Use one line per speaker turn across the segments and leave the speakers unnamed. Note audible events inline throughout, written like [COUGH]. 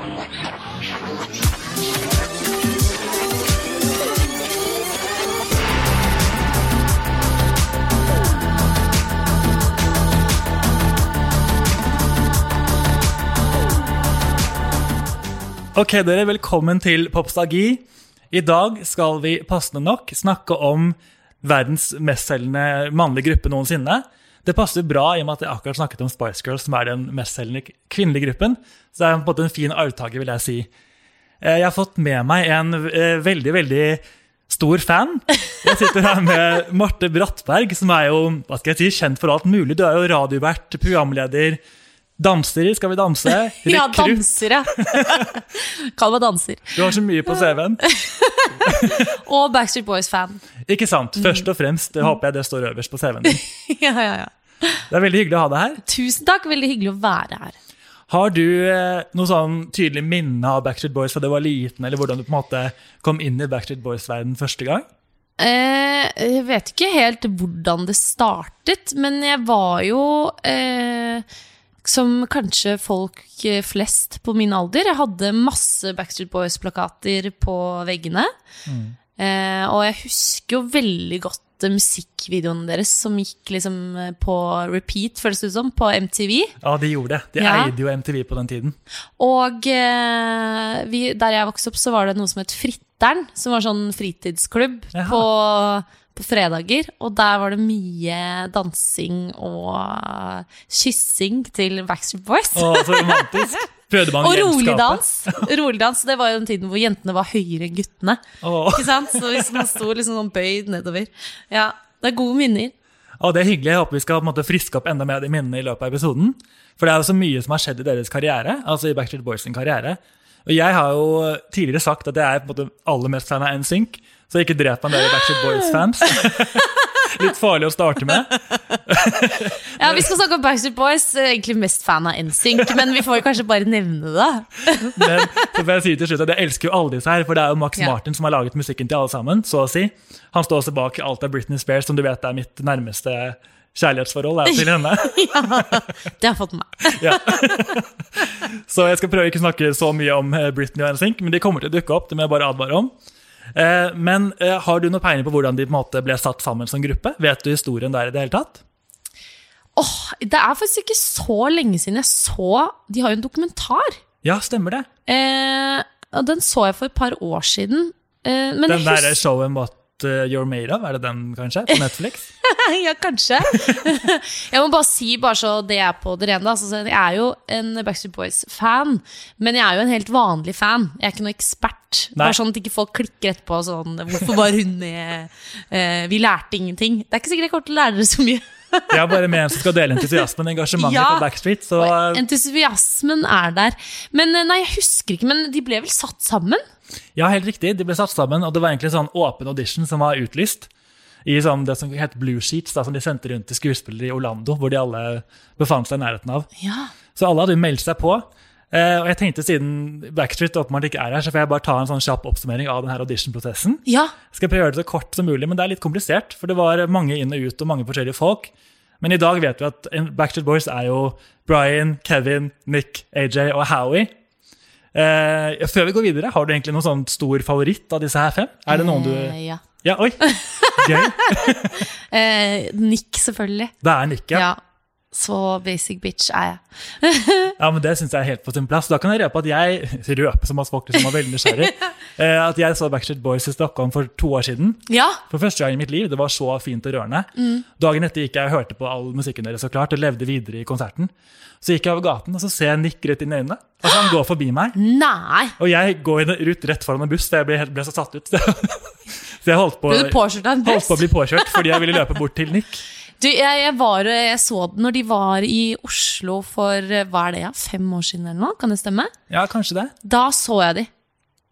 Ok, dere, velkommen til Popstagi. I dag skal vi passende nok snakke om verdens mestselgende mannlige gruppe noensinne. Det passer bra i og med at jeg akkurat snakket om Spice Girls, som er den mestselgende kvinnelige gruppen. Så det er på en måte en fin arvtaker, vil jeg si. Eh, Jeg har fått med meg en eh, veldig, veldig stor fan. Jeg sitter her med Marte Brattberg, som er jo hva skal jeg si, kjent for alt mulig. Du er jo radiovert, programleder, danser i Skal vi danse, [LAUGHS] rekrutt.
Ja, dansere. [LAUGHS] Kall meg danser.
Du har så mye på CV-en. [LAUGHS]
Og Backstreet Boys-fan.
Ikke sant? Først og fremst det håper jeg det står øverst på CV-en din.
ja, ja, ja.
Det er veldig hyggelig å ha deg her.
Tusen takk, veldig hyggelig å være her.
Har du eh, noe sånn tydelig minne av Backstreet Boys fra du var liten, eller hvordan du på en måte kom inn i Backstreet Boys-verden første gang?
Eh, jeg vet ikke helt hvordan det startet, men jeg var jo eh, som kanskje folk eh, flest på min alder. Jeg hadde masse Backstreet Boys-plakater på veggene. Eh, og jeg husker jo veldig godt eh, musikkvideoene deres som gikk liksom eh, på repeat, føles det ut som, på MTV.
Ja, de gjorde det. De
Ja.
eide jo MTV på den tiden.
Og eh, vi, der jeg vokste opp, så var det noe som het Fritteren, som var sånn fritidsklubb
Jaha.
på, på fredager. Og der var det mye dansing og kyssing til Backstreet Boys.
Å, så romantisk. [LAUGHS] Prøvde man
Og rolig
gjenskape?
dans. Rolig dans. Det var jo den tiden hvor jentene var høyere enn guttene.
Åh.
Ikke sant? Så hvis man sto liksom sånn bøyd nedover. Ja, det er gode minner.
å, det er hyggelig. Jeg håper vi skal måte, friske opp enda mer av de minnene i løpet av episoden. For det er jo så mye som har skjedd i deres karriere, altså i Backstreet Boys sin karriere. Og jeg har jo tidligere sagt at jeg er på en måte aller mest fan av NSYNC, så ikke drep meg dere Backstreet Boys-fans. [LAUGHS] Litt farlig å starte med.
Ja, Vi skal snakke om Backstreet Boys. Er Egentlig mest fan av NSYNC, men vi får kanskje bare nevne det. [LAUGHS]
Men så får jeg si til slutt at jeg elsker jo alle disse her, for det er jo Max
Ja.
Martin som har laget musikken til alle sammen, så å si. Han står også bak alt av Britney Spears, som du vet er mitt nærmeste kjærlighetsforhold er jo til henne. [LAUGHS]
ja, Det har fått meg.
Ja. Så jeg skal prøve ikke å snakke så mye om eh, Britney og NSYNC, men de kommer til å dukke opp, det må jeg bare advare om. Eh, Men eh, har du noe peiling på hvordan de på ble satt sammen som gruppe? Vet du historien der i det hele tatt?
Åh, det er faktisk ikke så lenge siden jeg så De har jo en dokumentar.
Ja, stemmer det.
Eh, og den så jeg for et par år siden. Eh, men
Den
der
derre
husker,
showen What eh, You're Made Of, er det den kanskje? På Netflix? [LAUGHS]
Ja, kanskje. [LAUGHS] jeg må bare si, bare så det er på det rene, altså, jeg er jo en Backstreet Boys-fan, men jeg er jo en helt vanlig fan. Jeg er ikke noe ekspert.
Nei.
Bare sånn at ikke folk klikker etterpå sånn Hvorfor var hun med? Eh, vi lærte ingenting. Det er ikke sikkert jeg kommer til å lære dere så mye.
Jeg er bare med en som skal dele entusiasmen og engasjementet
Ja.
på Backstreet. Så
Entusiasmen er der. Men eh, nei, jeg husker ikke, men de ble vel satt sammen?
Ja, helt riktig. De ble satt sammen, og det var egentlig en sånn åpen audition som var utlyst. I sånn det som het Blue Sheets, da, som de sendte rundt til skuespillere i Orlando, hvor de alle befant seg i nærheten av.
Ja.
Så alle hadde meldt seg på. Eh, og jeg tenkte siden Backstreet åpenbart ikke er her, så får jeg bare ta en sånn kjapp oppsummering av denne auditionprosessen.
Ja.
Skal prøve å gjøre det så kort som mulig, men det er litt komplisert, for det var mange inn og ut og mange forskjellige folk. Men i dag vet vi at Backstreet Boys er jo Brian, Kevin, Nick, AJ og Howie. Eh, før vi går videre, har du egentlig noen sånn stor favoritt av disse her fem? Er det noen du
Eh, ja.
Ja, oi! [LAUGHS] Gøy.
Eh, Nick, selvfølgelig.
Det er Nick, ja.
Ja. Så basic bitch er jeg. [LAUGHS]
Ja, men Det syns jeg er helt på sin plass. Da kan jeg røpe at jeg [LAUGHS] røpe som oss folk som var veldig nysgjerrig, [LAUGHS] eh, at jeg så Backstreet Boys i Stockholm for to år siden.
Ja.
For første gang i mitt liv. Det var så fint og rørende. Dagen etter gikk jeg og hørte på all musikken deres så klart, og levde videre i konserten. Så gikk jeg over gaten, og så ser jeg Nick rett inn i øynene. Altså, han går forbi meg.
Nei!
Og jeg går ut rett foran en buss, for jeg ble, ble så satt ut. Så jeg holdt på, holdt på å bli påkjørt fordi jeg ville løpe bort til Nick.
Du, jeg, jeg, var, jeg så den når de var i Oslo for eh, hva er det, ja, fem år siden eller noe? Kan det stemme?
Ja, kanskje det.
Da så jeg de.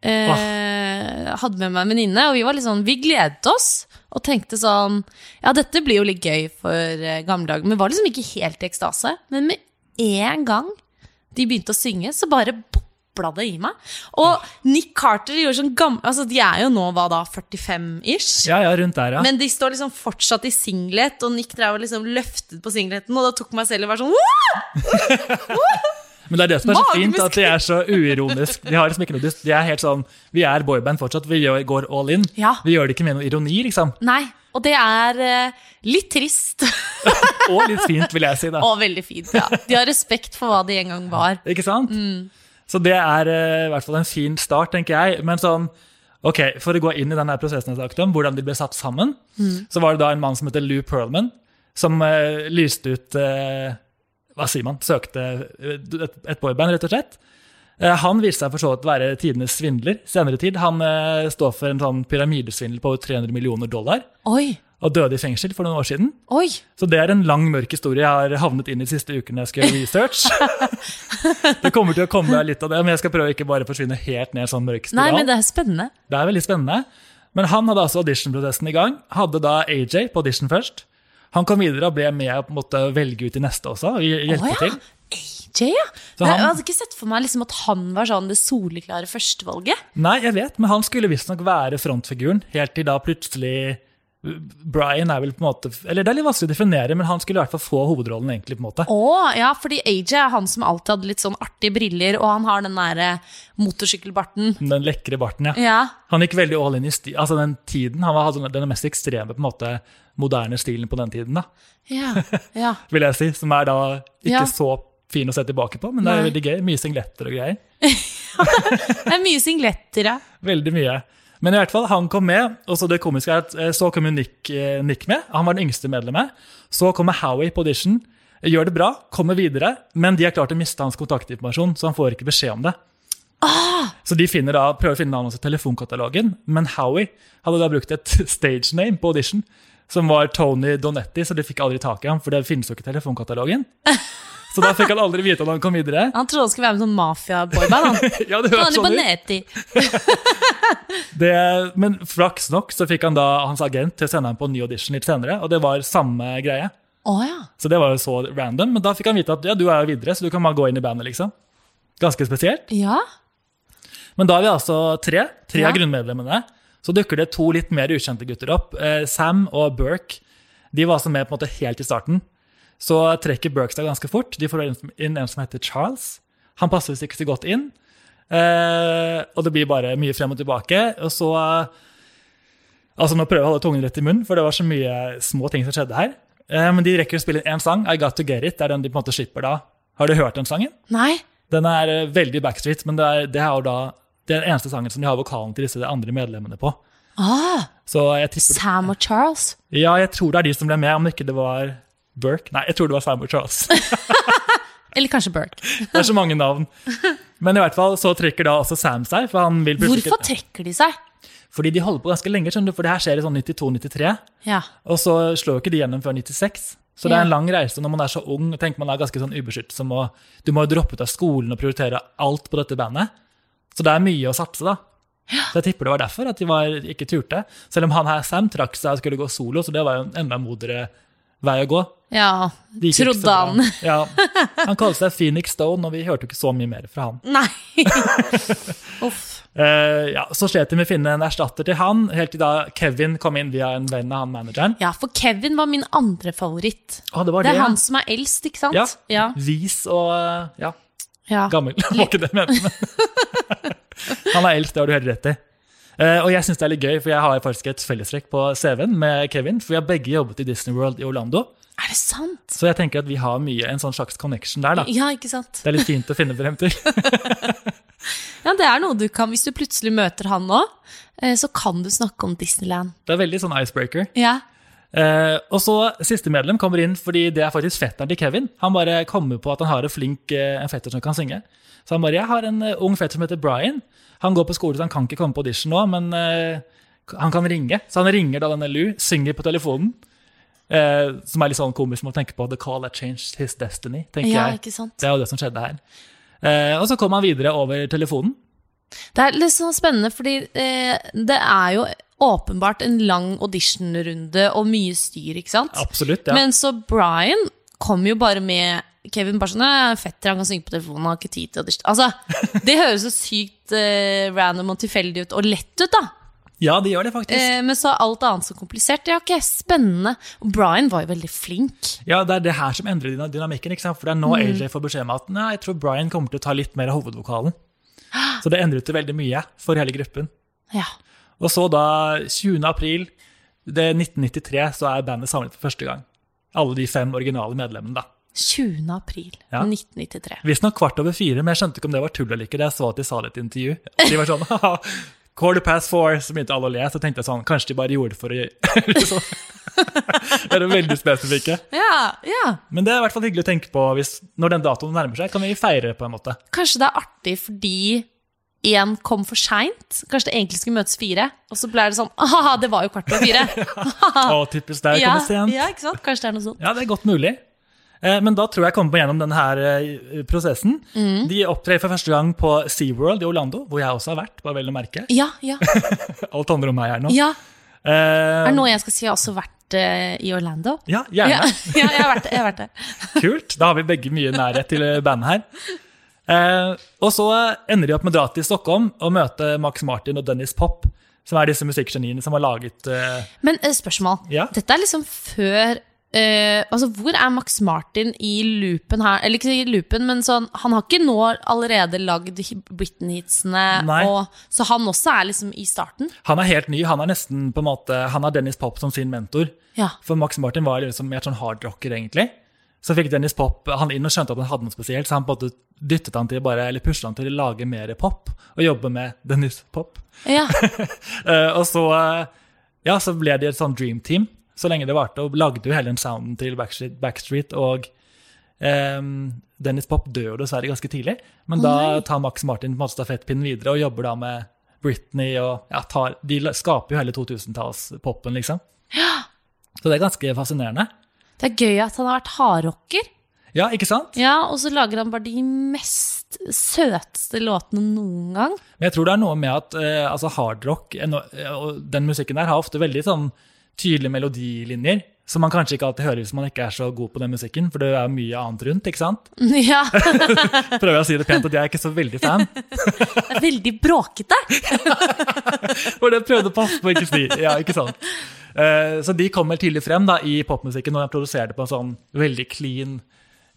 Eh, hadde med meg en venninne, og vi var litt sånn, vi gledet oss. Og tenkte sånn Ja, dette blir jo litt gøy for eh, gamle dager. Men var liksom ikke helt i ekstase. Men med en gang de begynte å synge, så bare bobla det i meg. Og Nick Carter gjorde sånn gammel Altså, de er jo nå hva da, 45-ish?
Ja, ja, rundt der, ja.
Men de står liksom fortsatt i singlet, og Nick drev og liksom løftet på singleten, og da tok meg selv å være sånn! [LAUGHS]
Men det er det som er så fint, at de er så uironisk. De har liksom ikke noe De er helt sånn Vi er boyband fortsatt, vi går all in.
Ja.
Vi gjør det ikke med noe ironi, liksom.
Nei, og det er uh, litt trist. [LAUGHS]
Og litt fint, vil jeg si. da. [LAUGHS]
og veldig fint. ja. De har respekt for hva de en gang var.
Ikke sant?
Mm.
Så det er eh, i hvert fall en fin start, tenker jeg. Men sånn, ok, for å gå inn i denne prosessen jeg snakket om, hvordan de ble satt sammen,
Mm.
så var det da en mann som heter Lou Perlman, som uh, lyste ut uh, Hva sier man? Søkte et, et boyband, rett og slett. Han viste seg for så vidt å være tidenes svindler senere tid. Han står for en sånn pyramidesvindel på over 300 millioner dollar,
Oi,
og døde i fengsel for noen år siden.
oi.
Så det er en lang, mørk historie jeg har havnet inn i de siste ukene jeg skal gjøre research. [LAUGHS] det kommer til å komme litt av det, men jeg skal prøve å ikke bare forsvinne helt ned sånn mørk
Nei, men det er spennende.
Det er veldig spennende. Men han hadde altså auditionprosessen i gang. Hadde da AJ på audition først. Han kom videre og ble med og måtte velge ut de neste også. og hjelpe
Å ja.
til.
AJ, ja.
Så
Jeg hadde ikke sett for meg liksom at han var sånn det soleklare førstevalget.
Nei, jeg vet, men han skulle visstnok være frontfiguren, helt til da plutselig Brian er vel på en måte Eller det er litt vanskelig å definere, men han skulle i hvert fall få hovedrollen, egentlig. på en måte.
Å, ja, fordi AJ er han som alltid hadde litt sånn artige briller, og han har den derre motorsykkelbarten.
Den lekre barten, ja.
Ja.
Han gikk veldig all in i sti altså den tiden. Han var- hadde den mest ekstreme, på en måte, moderne stilen på den tiden, da,
Ja. [LAUGHS] ja.
vil jeg si. Som er da ikke
Ja.
så fin å se tilbake på, men det er
Nei.
veldig gøy. Mye singletter og greier. [LAUGHS]
Det er mye singletter, ja.
Veldig mye. Men i hvert fall, han kom med, og så det komiske er at eh, så kom Nick, eh, Nick med. Han var den yngste medlemmet. Så kommer Howie på audition. Gjør det bra, kommer videre, men de har klart å miste hans kontaktinformasjon, så han får ikke beskjed om det. Så de finner da, prøver å finne navnet hans i telefonkatalogen, men Howie hadde da brukt et [LAUGHS] stage name på audition, som var Tony Donetti, så de fikk aldri tak i ham, for det finnes jo ikke i telefonkatalogen. [LAUGHS] Så da fikk han aldri vite om han kom videre.
Han trodde han skulle være med sånn mafia-boyband. han. [LAUGHS]
Ja, det høres sånn ut. [LAUGHS] Det, men flaks nok så fikk han da hans agent til å sende ham på en ny audition litt senere, og det var samme greie.
Å ja.
Så det var jo så random, men da fikk han vite at ja, du er jo videre, så du kan bare gå inn i bandet, liksom. Ganske spesielt.
Ja.
Men da er vi altså tre, tre
Ja.
av grunnmedlemmene. Så dukker det to litt mer ukjente gutter opp. Eh, Sam og Burke. De var altså med på en måte helt i starten. Så trekker Berkstad ganske fort. De får inn en som heter Charles. Han passer visst ikke så godt inn. Eh, og det blir bare mye frem og tilbake. Og så Altså Nå prøver jeg å holde tungen rett i munnen, for det var så mye små ting som skjedde her. Eh, men de rekker å spille inn én sang, I Got To Get It. Det er den de på en måte slipper da. Har du hørt den sangen?
Nei.
Den er eh, veldig backstreet, men det er, det er da det er den eneste sangen som de har vokalen til disse andre medlemmene på.
Ah, Sam og Charles.
Ja, jeg tror det er de som ble med, om ikke det var Burke. Nei, jeg tror det var Simon Charles. [LAUGHS]
Eller kanskje Burke. [LAUGHS]
Det er så mange navn. Men i hvert fall så trekker da også Sam seg. For han vil plutselig
Hvorfor trekker de seg?
Fordi de holder på ganske lenge, skjønner du, for det her skjer i sånn 92-93.
Ja.
Og så slår jo ikke de gjennom før 96. Så det er en lang reise når man er så ung og tenker man er ganske sånn ubeskyttet. som å- Du må jo droppe ut av skolen og prioritere alt på dette bandet. Så det er mye å satse, da. Så jeg tipper det var derfor at de var, ikke turte. Selv om han her Sam trakk seg og skulle gå solo, så det var jo en enda modigere vei å gå.
Ja, trodde han. [LAUGHS]
Ja. Han kalte seg Phoenix Stone, og vi hørte jo ikke så mye mer fra han.
Nei. [LAUGHS] Uff.
Uh, ja, så slet de med å finne en erstatter til han, helt til da Kevin kom inn via en venn av han manageren.
Ja, for Kevin var min andre favoritt.
Ah, det var
Det er
det.
han som er eldst, ikke sant?
Ja.
Ja.
Vis og eh, ja,
ja.
gammel. [LAUGHS] Det var ikke det jeg mente, men Han er eldst, det har du helt rett i. Eh, og jeg syns det er litt gøy, for jeg har faktisk et fellestrekk på CV-en med Kevin. For vi har begge jobbet i Disney World i Orlando.
Er det sant?
Så jeg tenker at vi har mye en sånn slags connection der. da.
Ja, ikke sant?
Det er litt fint å finne frem til. [LAUGHS]
Ja, det er noe du kan, Hvis du plutselig møter han nå, eh, så kan du snakke om Disneyland.
Det er veldig sånn icebreaker.
Ja.
Eh, og så Siste medlem kommer inn fordi det er faktisk fetteren til Kevin. Han bare kommer på at han har en flink eh, en fetter som kan synge. Så han bare 'Jeg har en eh, ung fetter som heter Brian'. Han går på skole, så han kan ikke komme på audition nå, men eh, han kan ringe. Så han ringer da denne Lou, synger på telefonen. Eh, som er litt sånn komisk når å tenke på 'The call that changed his destiny'. tenker
ja,
jeg. Det er jo det som skjedde her. Eh, og så kom han videre over telefonen.
Det er litt sånn spennende, fordi eh, det er jo åpenbart en lang auditionrunde og mye styr, ikke sant?
Absolutt, ja.
Men så Brian kom jo bare med Kevin bare sånn «Nei, Fetter, han kan synge på telefonen, han har ikke tid til audition. Altså, [LAUGHS] det høres så sykt eh, random og tilfeldig ut, og lett ut, da.
Ja, det gjør det faktisk.
Eh, men så er alt annet så komplisert. Ja, ok, spennende. Og Brian var jo veldig flink.
Ja, Det er det her som endrer dynamikken. ikke sant? For det er nå AJ får beskjed om at nei, jeg tror Brian kommer til å ta litt mer av hovedvokalen. [GASPS] Så det endret veldig mye for hele gruppen.
Ja.
Og så da, 20. april det er 1993, så er bandet samlet for første gang. Alle de fem originale medlemmene, da.
20. april
Ja.
1993.
Visstnok kvart over fire, men jeg skjønte ikke om det var tull eller ikke. Det jeg så at de sa det i et intervju. De var sånn [LAUGHS] Quarter past four, så begynte alle å le. Så tenkte jeg sånn, kanskje de bare gjorde det for å gjøre [LAUGHS] Det er veldig spesifikke.
Ja, ja.
Men det er i hvert fall hyggelig å tenke på hvis, når den datoen nærmer seg. Kan vi feire på en måte?
Kanskje det er artig fordi én kom for seint. Kanskje det egentlig skulle møtes fire, og så ble det sånn ha det var jo kvart på fire. [LAUGHS]
Å, typisk deg,
ja,
sent.
ja, ikke sant? Kanskje det er noe sånt.
Ja, det er godt mulig. Eh, Men da tror jeg jeg kommer på gjennom denne eh, prosessen.
Mm.
De opptrer for første gang på SeaWorld i Orlando, hvor jeg også har vært. bare vel å merke.
Ja, ja. [LAUGHS]
Alt handler om meg her nå.
ja.
Uh,
Er det noe jeg skal si jeg har også vært uh, i Orlando?
Ja,
Ja,
gjerne. [LAUGHS]
ja, jeg har vært. Jeg har vært det. [LAUGHS]
Kult. Da har vi begge mye nærhet til bandet her. Uh, og så ender de opp med å dra til Stockholm og møte Max Martin og Dennis Pop, som er disse musikkgeniene som har laget
Men spørsmål.
Ja.
Dette er liksom før eh, Altså, hvor er Max Martin i loopen her? Eller ikke i loopen, men sånn Han har ikke nå allerede lagd hi- Britney-hitsene, og- så han også er liksom i starten?
Han er helt ny. Han er nesten på en måte, han har Dennis Pop som sin mentor.
Ja.
For Max Martin var liksom mer sånn hardrocker, egentlig. Så fikk Dennis Pop han inn og skjønte at han hadde noe spesielt, så han på en måte dyttet han til bare, eller pushet han til å lage mer pop og jobbe med Dennis Pop.
ja.
uh, [LAUGHS] og så, uh, ja, så ble de et sånn dream team så lenge det varte, og lagde jo hele den sounden til Backstreet, Backstreet og um, Dennis Pop dør jo dessverre ganske tidlig, men da tar Max Martin på en måte stafettpinnen videre og jobber da med Britney og ja, tar, De skaper jo hele 2000-tallspopen, liksom. Ja. Så det er ganske fascinerende.
Det er gøy at han har vært hardrocker.
Ja, ikke sant?
Ja, og så lager han bare de mest søteste låtene noen gang.
Men jeg tror det er noe med at eh, altså hardrock eh, eh, og den musikken der har ofte veldig sånn tydelige melodilinjer, som man kanskje ikke alltid hører hvis man ikke er så god på den musikken, for det er mye annet rundt, ikke sant? [LAUGHS]
Ja, [LAUGHS]
Prøver jeg å si det pent at jeg er ikke så veldig fan. [LAUGHS]
det er veldig bråkete.
For det prøvde å passe på ikke si. Ja, ikke sant? Uh, Så de kommer tidlig frem da, i popmusikken når jeg produserer det på en sånn veldig clean,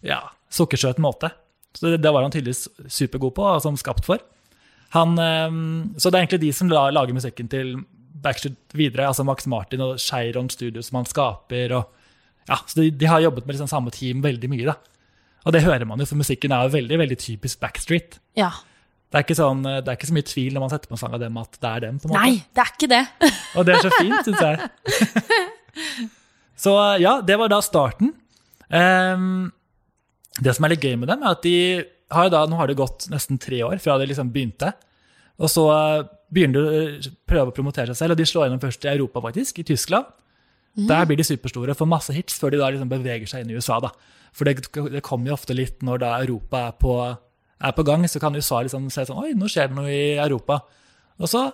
ja, sukkersøt måte. Så det, det var han tydeligvis supergod på, og som skapt for. Han, eh, så det er egentlig de som lager musikken til Backstreet videre, altså Max Martin og Cheiron Studio som han skaper. Og, ja, så de, de har jobbet med liksom samme team veldig mye. da. Og det hører man jo, for musikken er jo veldig veldig typisk Backstreet.
Ja.
Det er ikke, sånn, det er ikke så mye tvil når man setter på en sang av dem at det er dem. på en måte.
Nei, det er ikke det. [LAUGHS]
Og det er så fint, syns jeg. [LAUGHS] Så ja, det var da starten. Um, det som er litt gøy med dem, er at de har da, nå har det gått nesten tre år fra de liksom begynte. Og så begynner de å prøve å promotere seg selv, og de slår gjennom først i Europa, faktisk, i Tyskland. Der blir de superstore, og får masse hits før de da liksom beveger seg inn i USA. da. For det, det kommer jo ofte litt når da Europa er på, er på gang, så kan USA liksom se sånn Oi, nå skjer det noe i Europa. Og så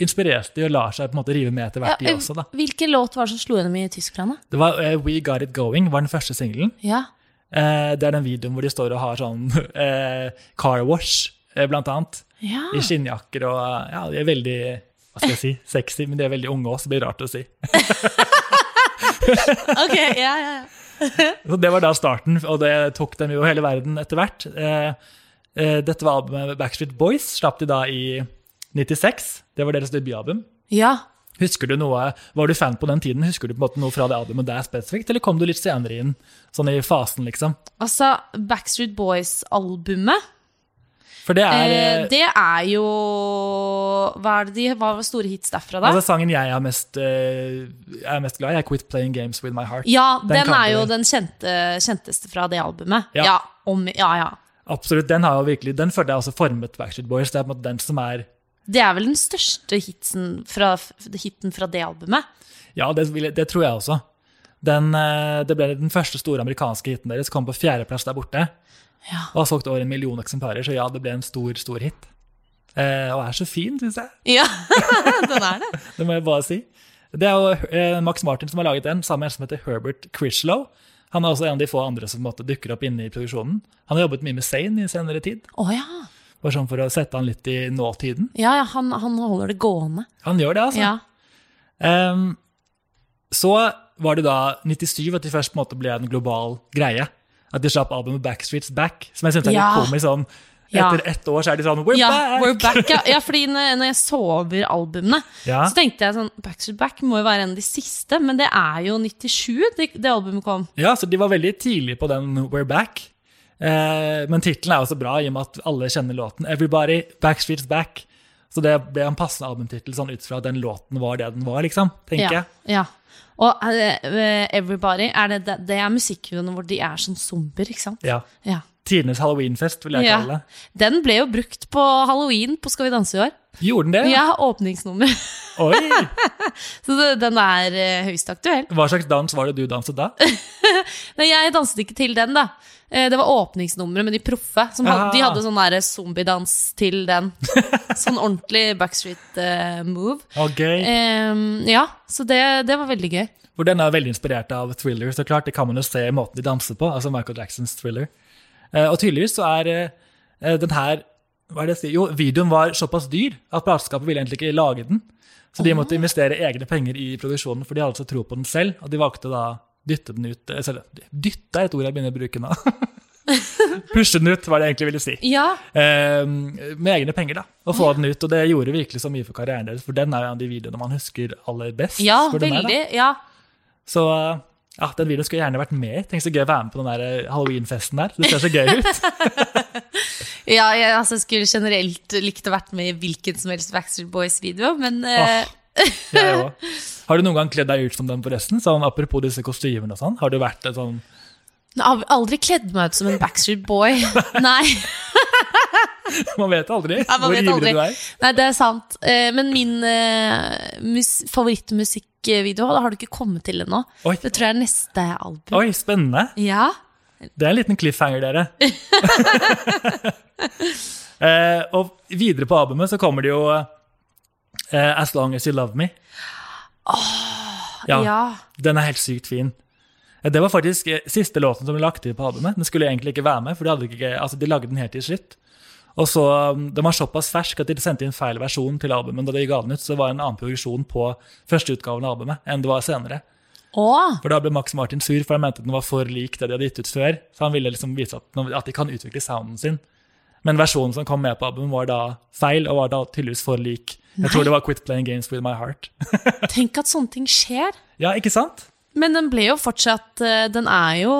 inspireres de og lar seg på en måte rive med etter hvert, de også. da.
Hvilken låt var det som slo gjennom i Tyskland? da?
Det var uh, We Got It Going, var den første singelen.
Ja.
Uh, det er den videoen hvor de står og har sånn uh, [LAUGHS] car wash, eh, blant annet.
ja.
I skinnjakker og Ja, de er veldig hva skal jeg si, [LAUGHS] sexy, men de er veldig unge også, så det blir rart å si. [LAUGHS]
Ok, ja, ja. [LAUGHS]
Så det var da starten, og det tok dem jo hele verden etter hvert. Eh, eh, dette var albumet Backstreet Boys, slapp de da i 96. Det var deres debutalbum.
Ja.
Husker du noe, Var du fan på den tiden? Husker du på en måte noe fra det albumet der spesifikt, eller kom du litt senere inn? Sånn i fasen, liksom?
Altså, Backstreet Boys-albumet,
For det er
eh,
eh,
det er jo Hva er det de Hva var store hits derfra, da?
altså sangen jeg er mest, eh, er mest glad i, er 'Quit Playing Games With My Heart'.
ja,
den
den, er jo den kjente, kjenteste fra det albumet.
Ja.
Ja, om, ja, ja.
Absolutt, Den har jo virkelig, den følte jeg også formet Backstreet Boys. Det er på en måte den som er
Det er vel den største hitsen fra, hiten fra det albumet?
Ja, det, det tror jeg også. Den, eh, det ble den første store amerikanske hiten deres, kom på fjerdeplass der borte.
Ja.
Og har solgt over en million eksemplarer, så ja, det ble en stor, stor hit. Eh, og er så fin, syns jeg. [LAUGHS]
Ja, den er det. [LAUGHS]
Det må jeg bare si. Det er jo eh, Max Martin som har laget den, sammen med en som heter Herbert Crislow. Han er også en av de få andre som måte dukker opp inne i produksjonen. Han har jobbet mye med Zane i senere tid.
Å ja.
Bare sånn for å sette han litt i nåtiden.
Ja, ja han, han holder det gående.
Han gjør det, altså.
Ja.
Um, så var det da 97 at de først på en måte ble en global greie. At de slapp albumet Backstreets Back, som jeg syns er litt
Ja.
komisk. sånn. Etter ett år så er de sånn We're
ja,
back!
We're back! Ja, ja fordi når, jeg så over albumene,
Ja.
så tenkte jeg sånn Backstreet Back må jo være en av de siste, men det er jo 97 det, det albumet kom.
Ja, så de var veldig tidlig på den We're Back. Eh, men tittelen er også bra, i og med at alle kjenner låten. Everybody, Backstreet's Back. Så det ble en passende albumtittel sånn ut fra at den låten var det den var, liksom. tenker jeg.
ja. Og uh, Everybody, er det, det, er musikkvideoene hvor de er sånn zombier, ikke sant?
Ja.
Ja.
Tidenes halloweenfest, vil jeg
Ja.
kalle det.
Den ble jo brukt på halloween på Skal vi danse i år.
Gjorde den det?
Ja, åpningsnummer.
Oi! [LAUGHS]
Så den er eh, høyst aktuell.
Hva slags dans var det du danset da? [LAUGHS]
Nei, jeg danset ikke til den, da. Eh, Det var åpningsnummeret med de proffe. Som had,
Ah.
de hadde sånn der zombiedans til den. [LAUGHS] Sånn ordentlig backstreet-move.
Okay. Um,
ja, så det, det var veldig gøy.
For den er veldig inspirert av Thriller, så klart. Det kan man jo se i måten de danser på. altså Michael Jacksons Thriller. Uh, og tydeligvis så er uh, den her hva er det jeg sier? Jo, videoen var såpass dyr at plateselskapet ville egentlig ikke lage den. Så de måtte investere egne penger i produksjonen, for de hadde altså tro på den selv. Og de valgte da dytte den ut selv- Dytte er et ord jeg begynner å bruke nå. [LAUGHS] Pushe den ut, var det jeg egentlig ville si.
Ja,
Eh, med egne penger, da. Og få den ut. Og det gjorde virkelig så mye for karrieren deres, for den er jo en av de videoene man husker aller best.
ja
veldig,
veldig. Ja.
Så ja, den videoen skulle gjerne vært med. Tenk så gøy å være med på den der eh, halloweenfesten der. Det ser så gøy ut. [LAUGHS]
Ja, jeg altså, skulle generelt likt å vært med i hvilken som helst Backstreet Boys-video, men eh,
Jeg. [LAUGHS] Har du noen gang kledd deg ut som dem, forresten? Sånn, apropos disse kostymene og sånn. Har du vært en sånn
jeg har aldri kledd meg ut som en Backstreet Boy. [LAUGHS] Nei, [LAUGHS]
Man vet aldri
Ja, man
hvor
vet
ivrig du er.
nei, det er sant. Eh, Men min eh, mus favorittmusikkvideo har du ikke kommet til ennå. Det tror jeg er neste album.
Oi, spennende.
Ja.
Det er en liten cliffhanger, dere. [LAUGHS] eh, og videre på albumet så kommer det jo eh, As Long As You Love Me.
ja.
Ja. Den er helt sykt fin. Eh, Det var faktisk eh, siste låten som ble lagt til på albumet. Den skulle egentlig ikke være med, for de, ikke, altså, de lagde den helt til slutt. Og så, um, Den var såpass fersk at de sendte inn feil versjon til albumet. Da de ga den ut, så var det en annen produksjon på førsteutgaven av albumet enn det var senere.
Å,
For Da ble Max Martin sur, for han mente at den var for lik det de hadde gitt ut før. Så han ville liksom vise at, at de kan utvikle sounden sin. Men versjonen som kom med på albumet, var da feil, og var da tydeligvis for lik. Jeg tror det var 'Quit Playing Games With My Heart'. [LAUGHS]
tenk at sånne ting skjer.
Ja, ikke sant?
Men den ble jo fortsatt eh, Den er jo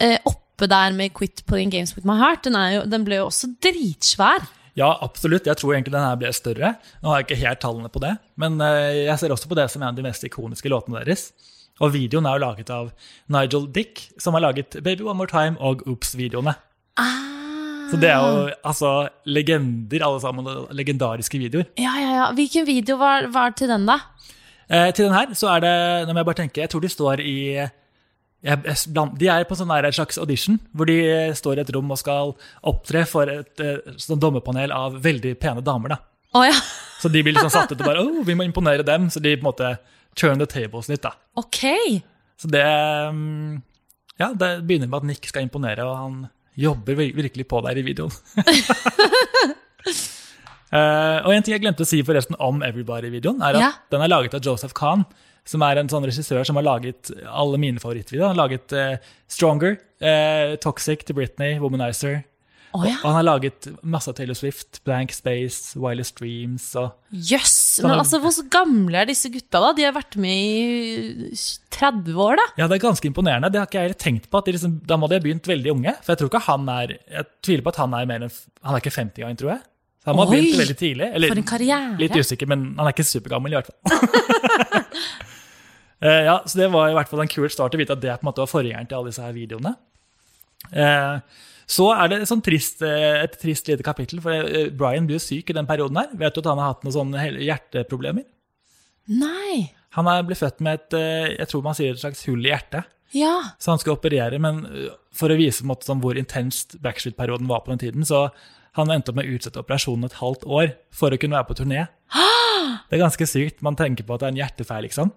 eh, oppe der med 'Quit Playing Games With My Heart'. Den, jo, den ble jo også dritsvær.
Ja, absolutt. Jeg tror egentlig den her ble større. Nå har jeg ikke helt tallene på det, men eh, jeg ser også på det som en av de mest ikoniske låtene deres. Og videoen er jo laget av Nigel Dick, som har laget 'Baby One More Time' og 'Oops'-videoene.
Ah.
Så det er jo altså legender, alle sammen. Legendariske videoer.
Ja, ja, ja. Hvilken video var, var til den, da?
Eh, til den her så er det Nå må jeg bare tenke, jeg tror de står i De er på sånn der, slags audition, hvor de eh, står i et rom og skal opptre for et eh, sånn dommerpanel av veldig pene damer. da.
Oh, ja.
Så de blir liksom satt ut og bare [LAUGHS] oh, vi må imponere dem. Så de på en måte turn the tables litt. da.
Okay.
Så det mm, Ja, det begynner med at Nick skal imponere, og han jobber virkelig på der i videoen. uh, [LAUGHS] [LAUGHS] og en ting jeg glemte å si forresten om Everybody-videoen, er at
Ja.
den er laget av Joseph Kahn, som er en sånn regissør som har laget alle mine favorittvideoer. Han har laget eh, Stronger, eh, Toxic til Britney, Womanizer.
Oh, ja.
Og han har laget masse av Taylor Swift, Blank Space, Wildest Dreams og
Jøss.
Yes,
Men altså, hvor gamle er disse gutta, da? De har vært med i 30 år, da.
Ja, det er ganske imponerende. Det har ikke jeg helt tenkt på. liksom, Da må de ha begynt veldig unge. For jeg tror ikke han er Jeg tviler på at han er mer enn Han er ikke 50 engang, tror jeg. Så han ha begynt veldig tidlig. Eller,
For en karriere.
Litt usikker, men han er ikke supergammel, i hvert fall. [LAUGHS] Eh, ja, så det var i hvert fall en kul start å vite at det på en måte var forgjengeren til alle disse her videoene. Eh, så er det et sånn trist, eh, et trist lite kapittel, for eh, Brian blir syk i den perioden her. Vet du at han har hatt noen sånne hjerteproblemer?
Nei.
Han er ble født med et eh, jeg tror man sier et slags hull i hjertet.
Ja.
Så han skal operere, men for å vise måte, sånn, hvor intenst Backstreet-perioden var på den tiden, så han endte opp med å utsette operasjonen et halvt år for å kunne være på turné. [GASPS] Det er ganske sykt. Man tenker på at det er en hjertefeil, liksom.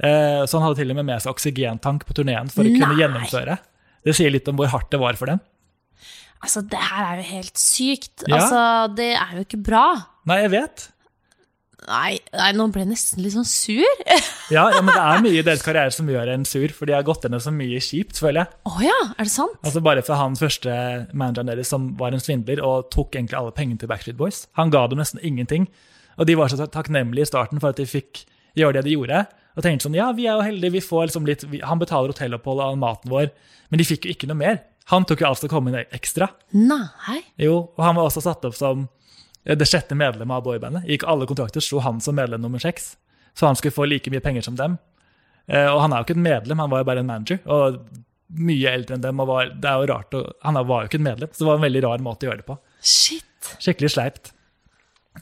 Eh, så han hadde til og med med seg oksygentank på turneen for å kunne gjennomføre. Det sier litt om hvor hardt det var for dem.
Altså, det her er jo helt sykt.
Ja.
Altså, det er jo ikke bra.
Nei, jeg vet.
Nei, nei, nå ble jeg nesten litt sånn sur. [LAUGHS]
Ja, ja, men det er mye i deres [LAUGHS] karriere som gjør en sur, for de har gått gjennom så mye kjipt, føler jeg.
Oh, ja, er det sant?
Altså Bare fra han første manageren deres som var en svindler og tok egentlig alle pengene til Backstreet Boys. Han ga dem nesten ingenting. Og de var så takknemlige i starten for at de fikk gjøre det de gjorde. Og tenkte sånn, ja, vi er jo heldige, vi får liksom litt, vi, Han betaler hotellopphold og maten vår, men de fikk jo ikke noe mer. Han tok jo alt som kom inn ekstra.
Nei.
Jo, og han var også satt opp som det sjette medlemmet av boybandet. I alle kontrakter sto han som medlem nummer seks, så han skulle få like mye penger som dem. Eh, Og han er jo ikke et medlem, han var jo bare en manager. Og mye eldre enn dem. Og var, det er jo rart, å- Han var jo ikke et medlem, så det var en veldig rar måte å gjøre det på.
Shit.
Skikkelig sleipt.